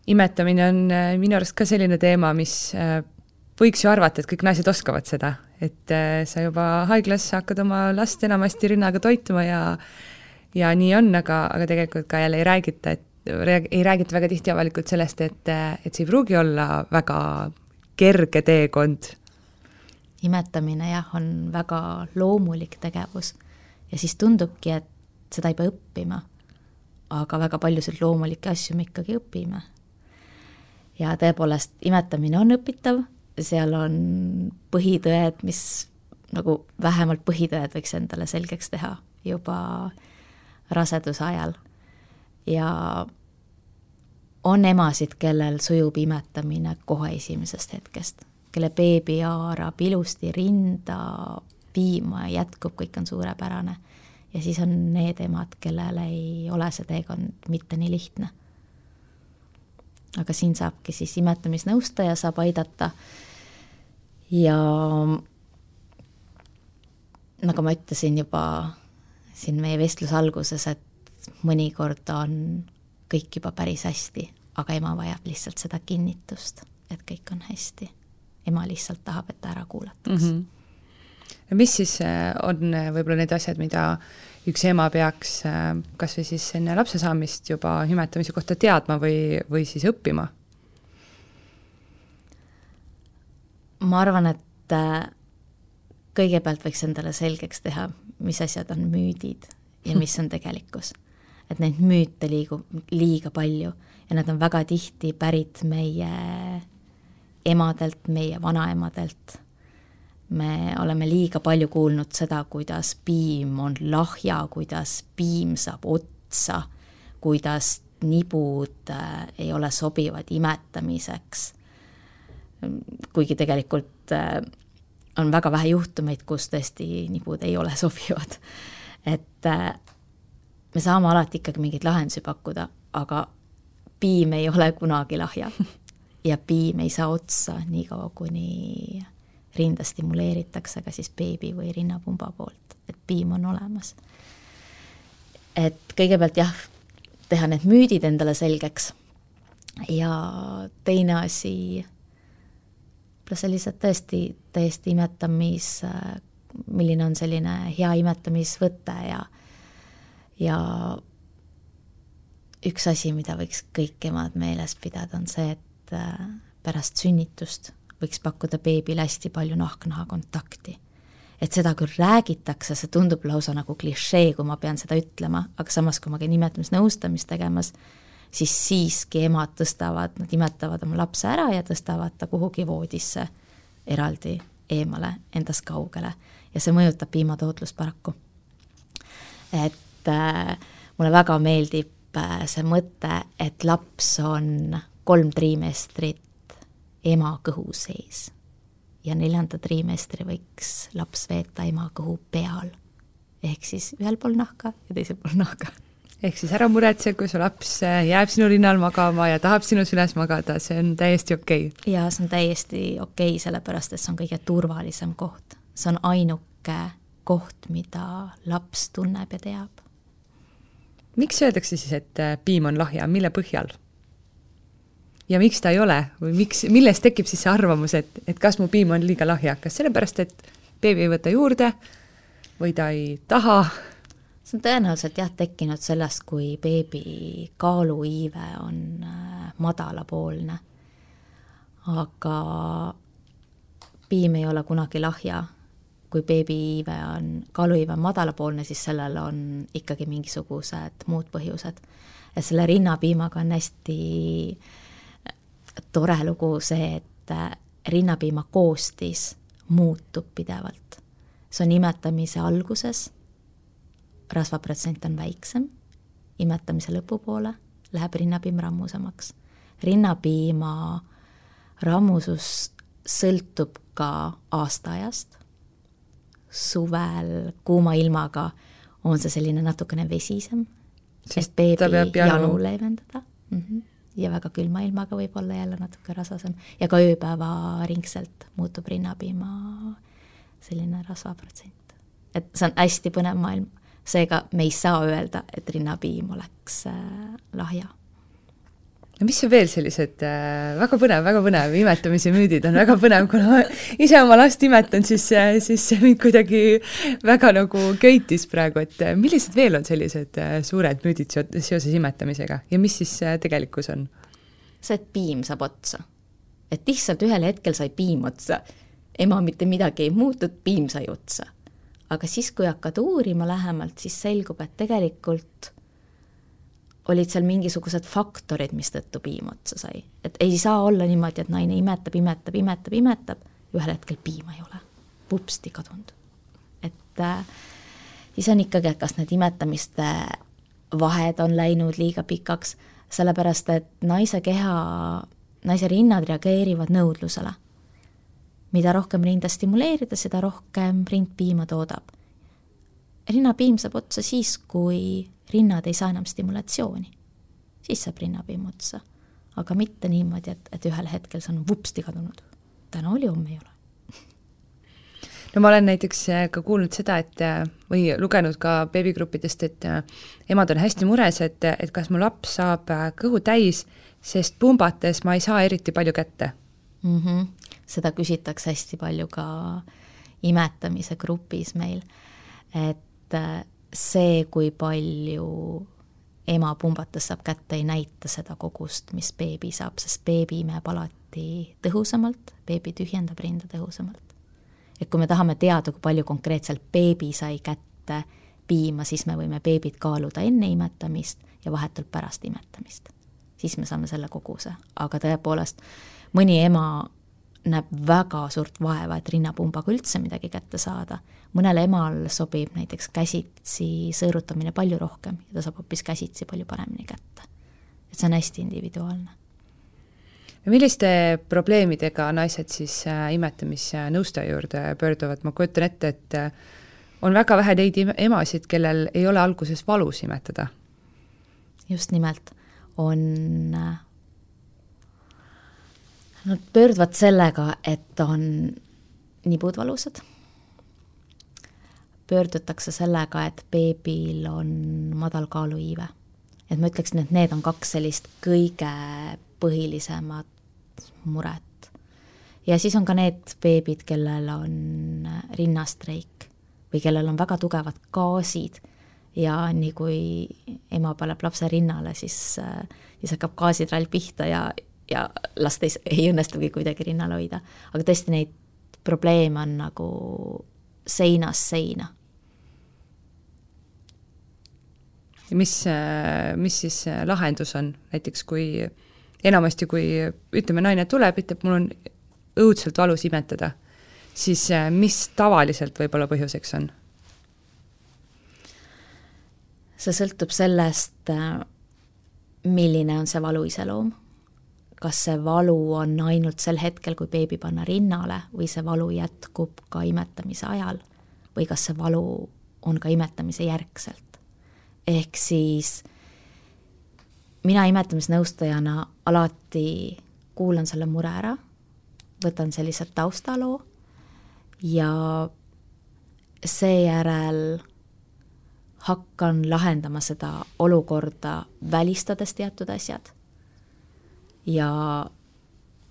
imetamine on äh, minu arust ka selline teema, mis äh, võiks ju arvata, et kõik naised oskavad seda, et sa juba haiglas hakkad oma last enamasti rinnaga toitma ja ja nii on, aga, aga tegelikult ka jälle ei räägita, et ei räägita väga tihti avalikult sellest, et, et see ei pruugi olla väga kerge teekond. imetamine jah, on väga loomulik tegevus ja siis tundubki, et seda ei pea õppima. aga väga paljusid loomulikke asju me ikkagi õpime. ja tõepoolest, imetamine on õpitav seal on põhitõed, mis nagu vähemalt põhitõed võiks endale selgeks teha juba raseduse ajal. Ja on emasid, kellel sujub imetamine kohe esimesest hetkest, kelle beebi haarab ilusti rinda, piima jätkub, kõik on suurepärane. ja siis on need emad, kellel ei ole see teekond mitte nii lihtne. aga siin saabki siis imetamisnõustaja saab aidata ja nagu ma ütlesin juba siin meie vestluse alguses, et mõnikord on kõik juba päris hästi, aga ema vajab lihtsalt seda kinnitust, et kõik on hästi. ema lihtsalt tahab, et ta ära kuulataks mm. -hmm. mis siis äh, on äh, võib-olla need asjad, mida üks ema peaks äh, kas või siis enne lapse saamist juba imetamise kohta teadma või, või siis õppima? ma arvan, et kõigepealt võiks endale selgeks teha, mis asjad on müüdid ja mis on tegelikkus. Et neid müüte liigub liiga palju ja need on väga tihti pärit meie emadelt, meie vanaemadelt. me oleme liiga palju kuulnud seda, kuidas piim on lahja, kuidas piim saab otsa, kuidas nibud äh, ei ole sobivad imetamiseks kuigi tegelikult äh, on väga vähe juhtumeid, kus tõesti nibud ei ole sobivad. et äh, me saame alati ikkagi mingeid lahendusi pakkuda, aga piim ei ole kunagi lahja. ja piim ei saa otsa niikaua, kuni rinda stimuleeritakse ka siis beebi või rinnapumba poolt, et piim on olemas. et kõigepealt jah, teha need müüdid endale selgeks ja teine asi võib-olla sellised tõesti täiesti imetamis, milline on selline hea imetamisvõte ja, ja üks asi, mida võiks kõik emad meeles pidada, on see, et äh, pärast sünnitust võiks pakkuda beebile hästi palju nahk-naha kontakti. et seda küll räägitakse, see tundub lausa nagu klišee, kui ma pean seda ütlema, aga samas, kui ma käin imetamisnõustamist tegemas, siis siiski emad tõstavad, nad imetavad oma lapse ära ja tõstavad ta kuhugi voodisse eraldi eemale, endast kaugele ja see mõjutab piimatootlust paraku. et äh, mulle väga meeldib äh, see mõte, et laps on kolm triimestrit ema kõhu sees ja neljanda triimestri võiks laps veeta ema kõhu peal. ehk siis ühel pool nahka ja teisel pool nahka. ehk siis ära muretse, kui su laps äh, jääb sinu rinnal magama ja tahab sinu süles magada, see on täiesti okei okay.. jaa, see on täiesti okei okay,, sellepärast et see on kõige turvalisem koht. see on ainuke koht, mida laps tunneb ja teab. Miks öeldakse siis, et äh, piim on lahja, mille põhjal? ja miks ta ei ole või miks, millest tekib siis see arvamus, et, et kas mu piim on liiga lahja, kas sellepärast, et beebi ei võta juurde või ta ei taha? see on tõenäoliselt jah, tekkinud sellest, kui beebi kaaluiive on äh, madalapoolne. aga piim ei ole kunagi lahja. Kui beebi iive on, kaaluiive on madalapoolne, siis sellel on ikkagi mingisugused muud põhjused. ja selle rinnapiimaga on hästi äh, tore lugu see, et äh, rinnapiima koostis muutub pidevalt. see on imetamise alguses, rasvaprotsent on väiksem, imetamise lõpupoole läheb rinnapiim rammusamaks. rinnapiima rammusus sõltub ka aastaajast, suvel kuuma ilmaga on see selline natukene vesisem, sest beebi janu leevendada mm. -hmm ja väga külma ilmaga võib olla jälle natuke rasvasem ja ka ööpäevaringselt muutub rinnapiima selline rasvaprotsent. et see on hästi põnev maailm, seega me ei saa öelda, et rinnapiim oleks äh, lahja no mis on veel sellised äh, väga põnev, väga põnev, imetamise müüdid on väga põnev, kuna ma ise oma last imetan, siis, äh, siis see mind kuidagi väga nagu köitis praegu, et äh, millised veel on sellised äh, suured müüdid seoses imetamisega ja mis siis äh, tegelikkus on? see, et piim saab otsa. et lihtsalt ühel hetkel sai piim otsa. ema mitte midagi ei muutnud, piim sai otsa. aga siis, kui hakkad uurima lähemalt, siis selgub, et tegelikult olid seal mingisugused faktorid, mistõttu piim otsa sai. et ei saa olla niimoodi, et naine imetab, imetab, imetab, imetab, ühel hetkel piima ei ole. vupsti kadunud. et äh, siis on ikkagi, et kas need imetamiste vahed on läinud liiga pikaks, sellepärast et naise keha, naise rinnad reageerivad nõudlusele. mida rohkem rinda stimuleerida, seda rohkem rind piima toodab. Rinnapiim saab otsa siis, kui rinnad ei saa enam stimulatsiooni. siis saab rinnapiim otsa. aga mitte niimoodi, et, et ühel hetkel see on vupsti kadunud. täna oli, homme ei ole no ma olen näiteks äh, ka kuulnud seda, et äh, või lugenud ka beebigruppidest, et äh, emad on hästi mures, et, et kas mu laps saab kõhu täis, sest pumbates ma ei saa eriti palju kätte mm. -hmm. seda küsitakse hästi palju ka imetamise grupis meil, et see, kui palju ema pumbates saab kätte, ei näita seda kogust, mis beebi saab, sest beebi imeb alati tõhusamalt, beebi tühjendab rinda tõhusamalt. et kui me tahame teada, kui palju konkreetselt beebi sai kätte piima, siis me võime beebit kaaluda enne imetamist ja vahetult pärast imetamist. siis me saame selle koguse, aga tõepoolest, mõni ema näeb väga suurt vaeva, et rinnapumbaga üldse midagi kätte saada. mõnel emal sobib näiteks käsitsi sõõrutamine palju rohkem ja ta saab hoopis käsitsi palju paremini kätte. et see on hästi individuaalne. milliste probleemidega naised siis äh, imetamisnõustaja juurde pöörduvad, ma kujutan ette, et äh, on väga vähe neid emasid, kellel ei ole alguses valus imetada. just nimelt, on äh, Nad pöörduvad sellega, et on nibud valusad, pöördutakse sellega, et beebil on madal kaaluiive. et ma ütleksin, et need on kaks sellist kõige põhilisemat muret. ja siis on ka need beebid, kellel on rinnastreik või kellel on väga tugevad gaasid ja nii kui ema paneb lapse rinnale, siis, siis hakkab gaasitrall pihta ja, ja last ei, ei õnnestugi kuidagi rinnal hoida. aga tõesti, neid probleeme on nagu seinast seina. ja mis, mis siis lahendus on, näiteks kui enamasti, kui ütleme, naine tuleb, ütleb, mul on õudselt valus imetada, siis mis tavaliselt võib-olla põhjuseks on? see sõltub sellest, milline on see valu iseloom kas see valu on ainult sel hetkel, kui beebi panna rinnale või see valu jätkub ka imetamise ajal või kas see valu on ka imetamise järgselt. ehk siis mina imetamisnõustajana alati kuulan selle mure ära, võtan sellise taustaloo ja seejärel hakkan lahendama seda olukorda, välistades teatud asjad ja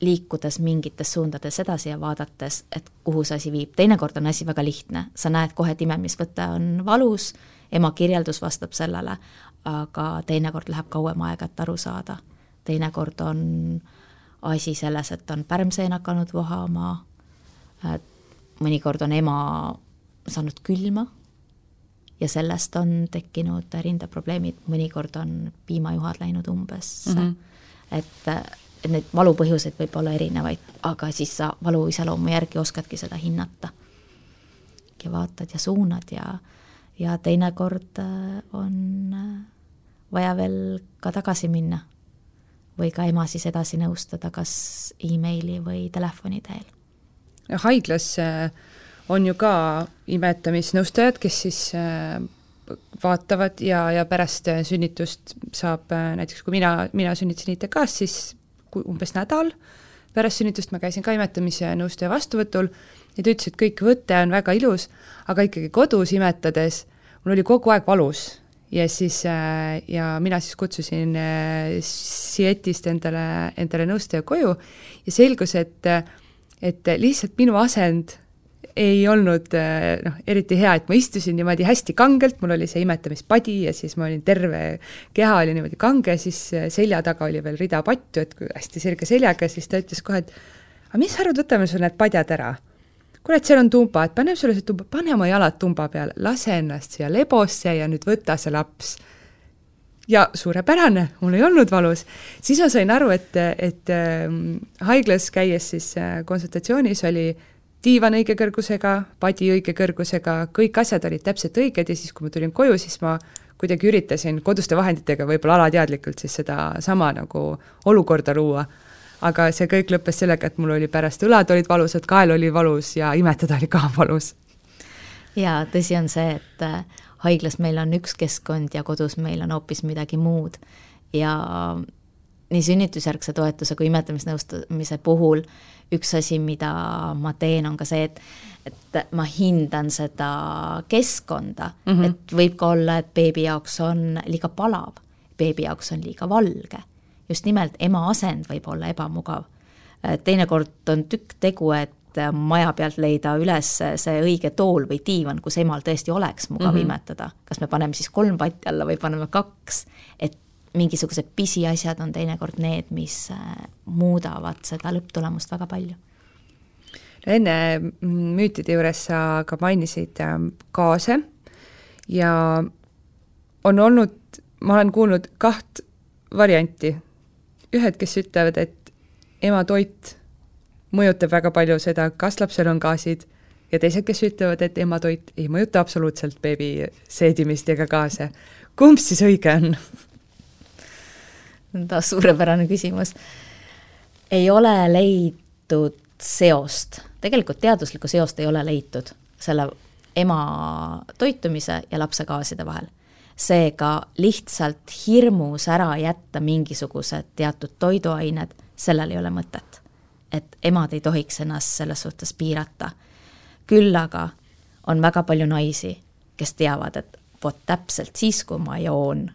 liikudes mingites suundades edasi ja vaadates, et kuhu see asi viib. teinekord on asi väga lihtne, sa näed kohe, et imemisvõte on valus, ema kirjeldus vastab sellele, aga teinekord läheb kauem aega, et aru saada. teinekord on asi selles, et on pärmseen hakanud vohama, mõnikord on ema saanud külma ja sellest on tekkinud rindeprobleemid, mõnikord on piimajuhad läinud umbes mm. -hmm et, et neid valupõhjuseid võib olla erinevaid, aga siis sa valu iseloomu järgi oskadki seda hinnata. ja vaatad ja suunad ja, ja teinekord äh, on äh, vaja veel ka tagasi minna või ka ema siis edasi nõustada, kas emaili või telefoni teel. haiglas äh, on ju ka imetamisnõustajad, kes siis vaatavad ja, ja pärast äh, sünnitust saab äh, näiteks, kui mina, mina sünnitasin ITK-s, siis umbes nädal pärast sünnitust ma käisin ka imetamise nõustaja vastuvõtul ja ta ütles, et kõik võte on väga ilus, aga ikkagi kodus imetades mul oli kogu aeg valus. Ja siis äh, ja mina siis kutsusin Sietist endale, endale nõustaja koju ja selgus, et et lihtsalt minu asend ei olnud eh, noh, eriti hea, et ma istusin niimoodi hästi kangelt, mul oli see imetamispadi ja siis ma olin terve, keha oli niimoodi kange, siis eh, selja taga oli veel rida patju, et hästi sirge seljaga, siis ta ütles kohe, et aga mis sa arvad, võtame sul need padjad ära. kuule, et seal on tumba, et paneme sulle see tumba, pane oma jalad tumba peale, lase ennast siia lebosse ja nüüd võta see laps ja suurepärane, mul ei olnud valus. siis ma sain aru, et, et äh, haiglas käies siis äh, konsultatsioonis oli diivan õige kõrgusega, padi õige kõrgusega, kõik asjad olid täpselt õiged ja siis, kui ma tulin koju, siis ma kuidagi üritasin koduste vahenditega võib-olla alateadlikult siis sedasama nagu olukorda luua. aga see kõik lõppes sellega, et mul oli pärast õlad olid valusad, kael oli valus ja imetada oli ka valus. jaa, tõsi on see, et äh, haiglas meil on üks keskkond ja kodus meil on hoopis midagi muud ja nii sünnitusjärgse toetuse kui imetamisnõustamise puhul üks asi, mida ma teen, on ka see, et et ma hindan seda keskkonda mm, -hmm. et võib ka olla, et beebi jaoks on liiga palav, beebi jaoks on liiga valge. just nimelt ema asend võib olla ebamugav. teinekord on tükk tegu, et maja pealt leida üles see õige tool või diivan, kus emal tõesti oleks mugav mm -hmm. imetada. kas me paneme siis kolm patti alla või paneme kaks, mingisugused pisiasjad on teinekord need, mis äh, muudavad seda lõpptulemust väga palju. enne müütide juures sa ka mainisid ähm, gaase ja on olnud, ma olen kuulnud kaht varianti. ühed, kes ütlevad, et ematoit mõjutab väga palju seda, kas lapsel on gaasid, ja teised, kes ütlevad, et ematoit ei mõjuta absoluutselt beebi seedimist ega gaase. kumb siis õige on taas suurepärane küsimus. ei ole leitud seost, tegelikult teaduslikku seost ei ole leitud selle ema toitumise ja lapse gaaside vahel. seega lihtsalt hirmus ära jätta mingisugused teatud toiduained, sellel ei ole mõtet. et emad ei tohiks ennast selles suhtes piirata. küll aga on väga palju naisi, kes teavad, et vot täpselt siis, kui ma joon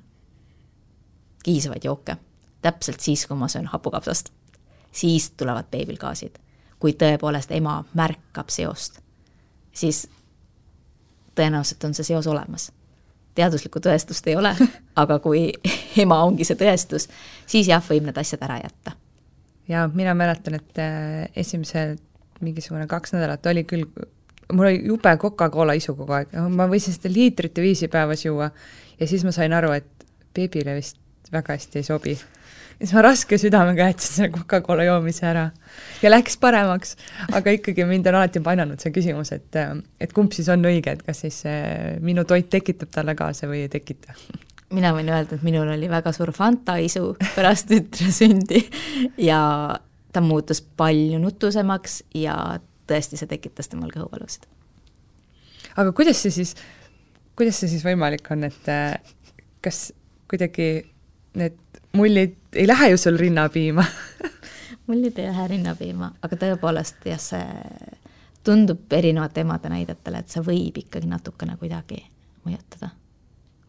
kiisavaid jooke. täpselt siis, kui ma söön hapukapsast, siis tulevad beebil gaasid. kui tõepoolest ema märkab seost, siis tõenäoliselt on see seos olemas. teaduslikku tõestust ei ole, aga kui ema ongi see tõestus, siis jah, võib need asjad ära jätta. jaa, mina mäletan, et äh, esimesed mingisugune kaks nädalat oli küll mul oli jube Coca-Cola isu kogu aeg, ma võisin seda liitrite viisi päevas juua ja siis ma sain aru, et beebile vist väga hästi ei sobi. ja siis ma raske südamega jätsin selle Coca-Cola joomise ära ja läks paremaks, aga ikkagi mind on alati painanud see küsimus, et, et kumb siis on õige, et kas siis minu toit tekitab talle kaasa või ei tekita mina võin öelda, et minul oli väga suur fantaisu pärast tütre sündi ja ta muutus palju nutusemaks ja tõesti, see tekitas temal kõhuvalusid. aga kuidas see siis, kuidas see siis võimalik on, et kas kuidagi need mullid ei lähe ju sul rinnapiima mullid ei lähe rinnapiima, aga tõepoolest jah, see tundub erinevate emade näidetele, et see võib ikkagi natukene kuidagi mõjutada.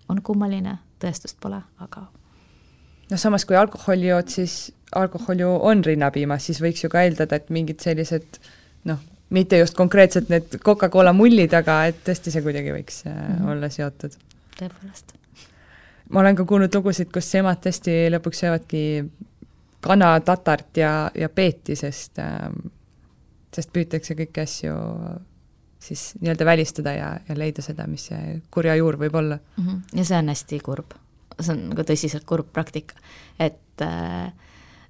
on kummaline, tõestust pole, aga noh, samas kui alkoholi jood, siis alkohol ju on rinnapiimas, siis võiks ju ka eeldada, et mingid sellised noh, mitte just konkreetselt need Coca-Cola mullid, aga et tõesti see kuidagi võiks mm -hmm. olla seotud. tõepoolest. Ma olen ka kuulnud lugusid, kus emad tõesti lõpuks söövadki kana, tatart ja, ja peeti, sest äh, sest püütakse kõiki asju siis nii-öelda välistada ja, ja leida seda, mis see kurja juur võib olla mm. -hmm. ja see on hästi kurb. see on nagu tõsiselt kurb praktika, et äh,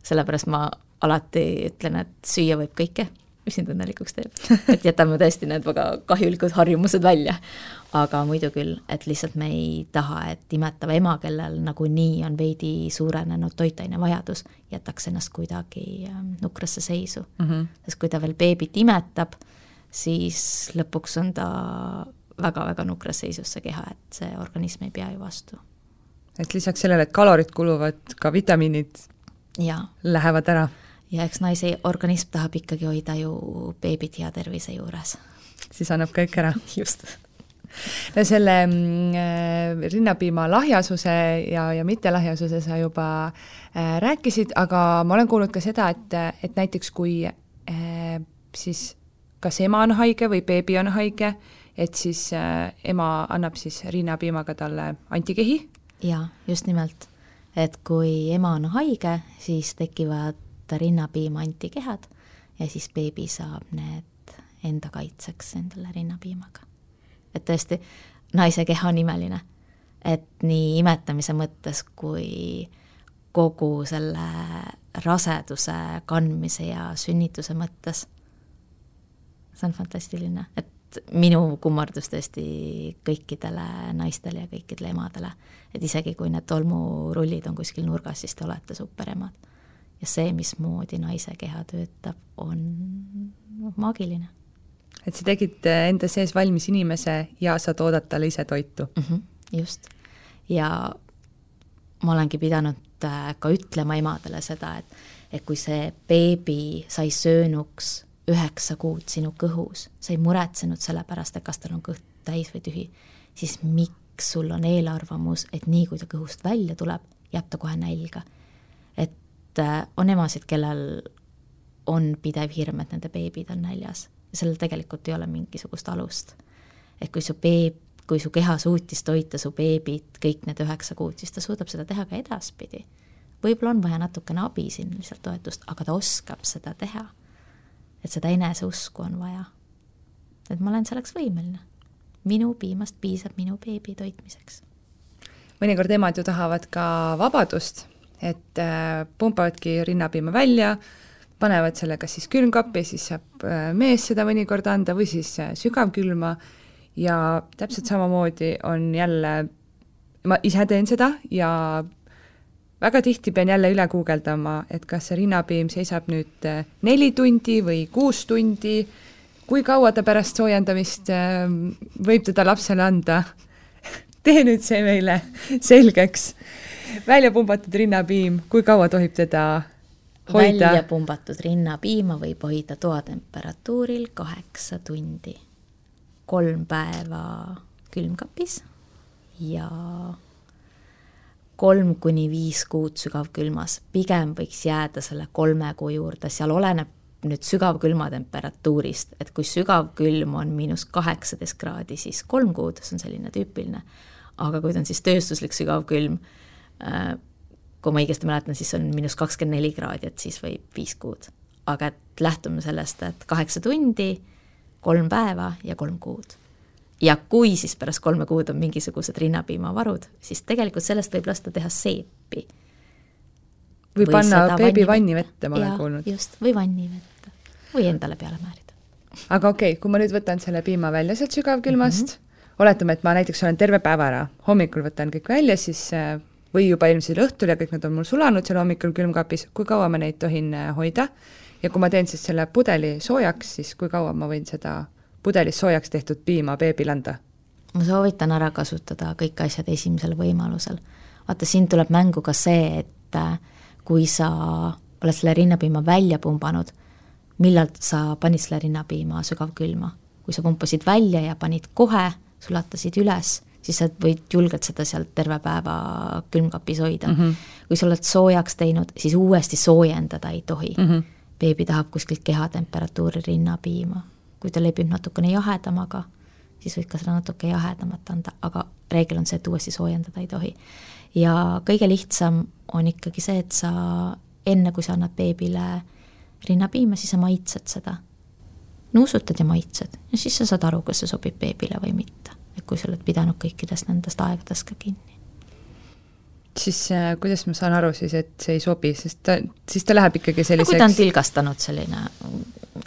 sellepärast ma alati ütlen, et süüa võib kõike mis sind õnnelikuks teeb. et jätame tõesti need väga kahjulikud harjumused välja. aga muidu küll, et lihtsalt me ei taha, et imetav ema, kellel nagunii on veidi suurenenud toitainevajadus, jätaks ennast kuidagi ähm, nukrasse seisu mm. -hmm. sest kui ta veel beebit imetab, siis lõpuks on ta väga-väga nukras seisus, see keha, et see organism ei pea ju vastu. et lisaks sellele, et kalorid kuluvad, ka vitamiinid ja. lähevad ära ja eks naise organism tahab ikkagi hoida ju beebit hea tervise juures. siis annab kõik ära. just. no selle äh, rinnapiima lahjasuse ja, ja mittelahjasuse sa juba äh, rääkisid, aga ma olen kuulnud ka seda, et, et näiteks kui äh, siis kas ema on haige või beebi on haige, et siis ema annab siis rinnapiimaga talle antikehi? jaa, just nimelt. et kui ema on haige, siis tekivad võtta rinnapiima antikehad ja siis beebi saab need enda kaitseks endale rinnapiimaga. et tõesti, naise keha on imeline, et nii imetamise mõttes kui kogu selle raseduse kandmise ja sünnituse mõttes. see on fantastiline, et minu kummardus tõesti kõikidele naistele ja kõikidele emadele. et isegi, kui need tolmurullid on kuskil nurgas, siis te olete superemad ja see, mismoodi naise keha töötab, on maagiline. et sa tegid enda sees valmis inimese ja sa toodad talle ise toitu mm. -hmm, just. ja ma olengi pidanud äh, ka ütlema emadele seda, et, et kui see beebi sai söönuks üheksa kuud sinu kõhus, sa ei muretsenud selle pärast, et kas tal on kõht täis või tühi, siis miks sul on eelarvamus, et nii kui ta kõhust välja tuleb, jääb ta kohe nälga. et et äh, on emasid, kellel on pidev hirm, et nende beebid on näljas ja sellel tegelikult ei ole mingisugust alust. et kui su beeb, kui su keha suutis toita su beebit kõik need üheksa kuud, siis ta suudab seda teha ka edaspidi. võib-olla on vaja natukene abi siin lihtsalt toetust, aga ta oskab seda teha. et seda eneseusku on vaja. et ma olen selleks võimeline. minu piimast piisab minu beebi toitmiseks. mõnikord emad ju tahavad ka vabadust et äh, pumpavadki rinnapiima välja, panevad selle kas siis külmkappi, siis saab äh, mees seda mõnikord anda või siis äh, sügavkülma. Ja täpselt samamoodi on jälle, ma ise teen seda ja väga tihti pean jälle üle guugeldama, et kas see rinnapiim seisab nüüd neli tundi või kuus tundi, kui kaua ta pärast soojendamist võib teda lapsele anda. tee nüüd see meile selgeks välja pumbatud rinnapiim, kui kaua tohib teda hoida? välja pumbatud rinnapiima võib hoida toatemperatuuril kaheksa tundi. kolm päeva külmkapis ja kolm kuni viis kuud sügavkülmas, pigem võiks jääda selle kolme kuu juurde, seal oleneb nüüd sügavkülma temperatuurist, et kui sügavkülm on miinus kaheksateist kraadi, siis kolm kuud, see on selline tüüpiline. aga kui ta on siis tööstuslik sügavkülm, kui ma õigesti mäletan, siis on miinus kakskümmend neli kraadi, et siis võib viis kuud. aga et lähtume sellest, et kaheksa tundi, kolm päeva ja kolm kuud. ja kui siis pärast kolme kuud on mingisugused rinnapiimavarud, siis tegelikult sellest võib lasta teha seepi. või panna beebi vannivette, ma olen kuulnud. just, või vannivette või endale peale määrida. aga okei okay,, kui ma nüüd võtan selle piima välja sealt sügavkülmast mm, -hmm. oletame, et ma näiteks olen terve päeva ära, hommikul võtan kõik välja, siis äh, või juba eelmisel õhtul ja kõik need on mul sulanud seal hommikul külmkapis, kui kaua ma neid tohin äh, hoida ja kui ma teen siis selle pudeli soojaks, siis kui kaua ma võin seda pudelis soojaks tehtud piima beebil anda? ma soovitan ära kasutada kõik asjad esimesel võimalusel. vaata, siin tuleb mängu ka see, et äh, kui sa oled selle rinnapiima välja pumbanud, millal sa panid selle rinnapiima sügavkülma. kui sa pumpasid välja ja panid kohe, sulatasid üles, siis sa võid julgelt seda sealt terve päeva külmkapis hoida mm. -hmm. kui sa oled soojaks teinud, siis uuesti soojendada ei tohi mm. -hmm beebi tahab kuskilt kehatemperatuuri rinnapiima. kui ta lebib natukene jahedamaga, siis võid ka seda natuke jahedamat anda, aga reegel on see, et uuesti soojendada ei tohi. ja kõige lihtsam on ikkagi see, et sa enne, kui sa annad beebile rinnapiima, siis sa maitsed seda. nuusutad ja maitsed ja siis sa saad aru, kas see sobib beebile või mitte. Et kui sa oled pidanud kõikidest nendest aegadest ka kinni. Siis äh, kuidas ma saan aru siis, et see ei sobi, sest ta, siis ta läheb ikkagi selliseks no kui ta on tilgastanud selline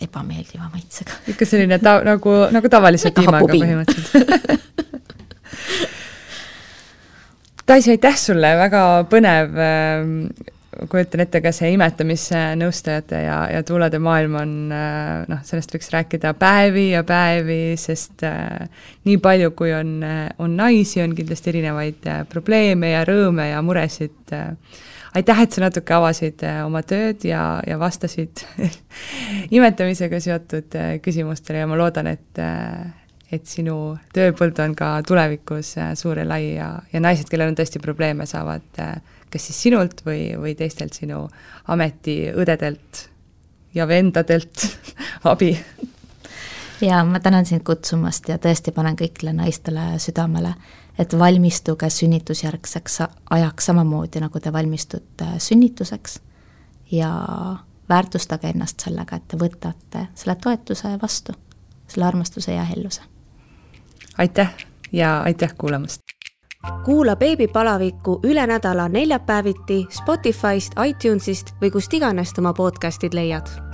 ebameeldiva maitsega. ikka selline ta-, nagu, nagu tavalise piimaga põhimõtteliselt. Tais, aitäh sulle, väga põnev äh, kujutan ette ka see imetamisnõustajate ja, ja tuulade maailm on äh, noh, sellest võiks rääkida päevi ja päevi, sest äh, nii palju, kui on, äh, on naisi, on kindlasti erinevaid probleeme ja rõõme ja muresid äh,. aitäh, et sa natuke avasid oma tööd ja, ja vastasid imetamisega seotud küsimustele ja ma loodan, et et sinu tööpõld on ka tulevikus suur ja lai ja, ja naised, kellel on tõesti probleeme, saavad äh, kas siis sinult või, või teistelt sinu ametiõdedelt ja vendadelt abi. ja ma tänan sind kutsumast ja tõesti panen kõigile naistele südamele, et valmistuge sünnitusjärgseks ajaks samamoodi, nagu te valmistute sünnituseks ja väärtustage ennast sellega, et te võtate selle toetuse vastu, selle armastuse ja helluse. aitäh ja aitäh kuulamast! Kuula beebipalavikku üle nädala neljapäeviti Spotify'st, iTunes'ist või kust iganes oma podcast'id leiad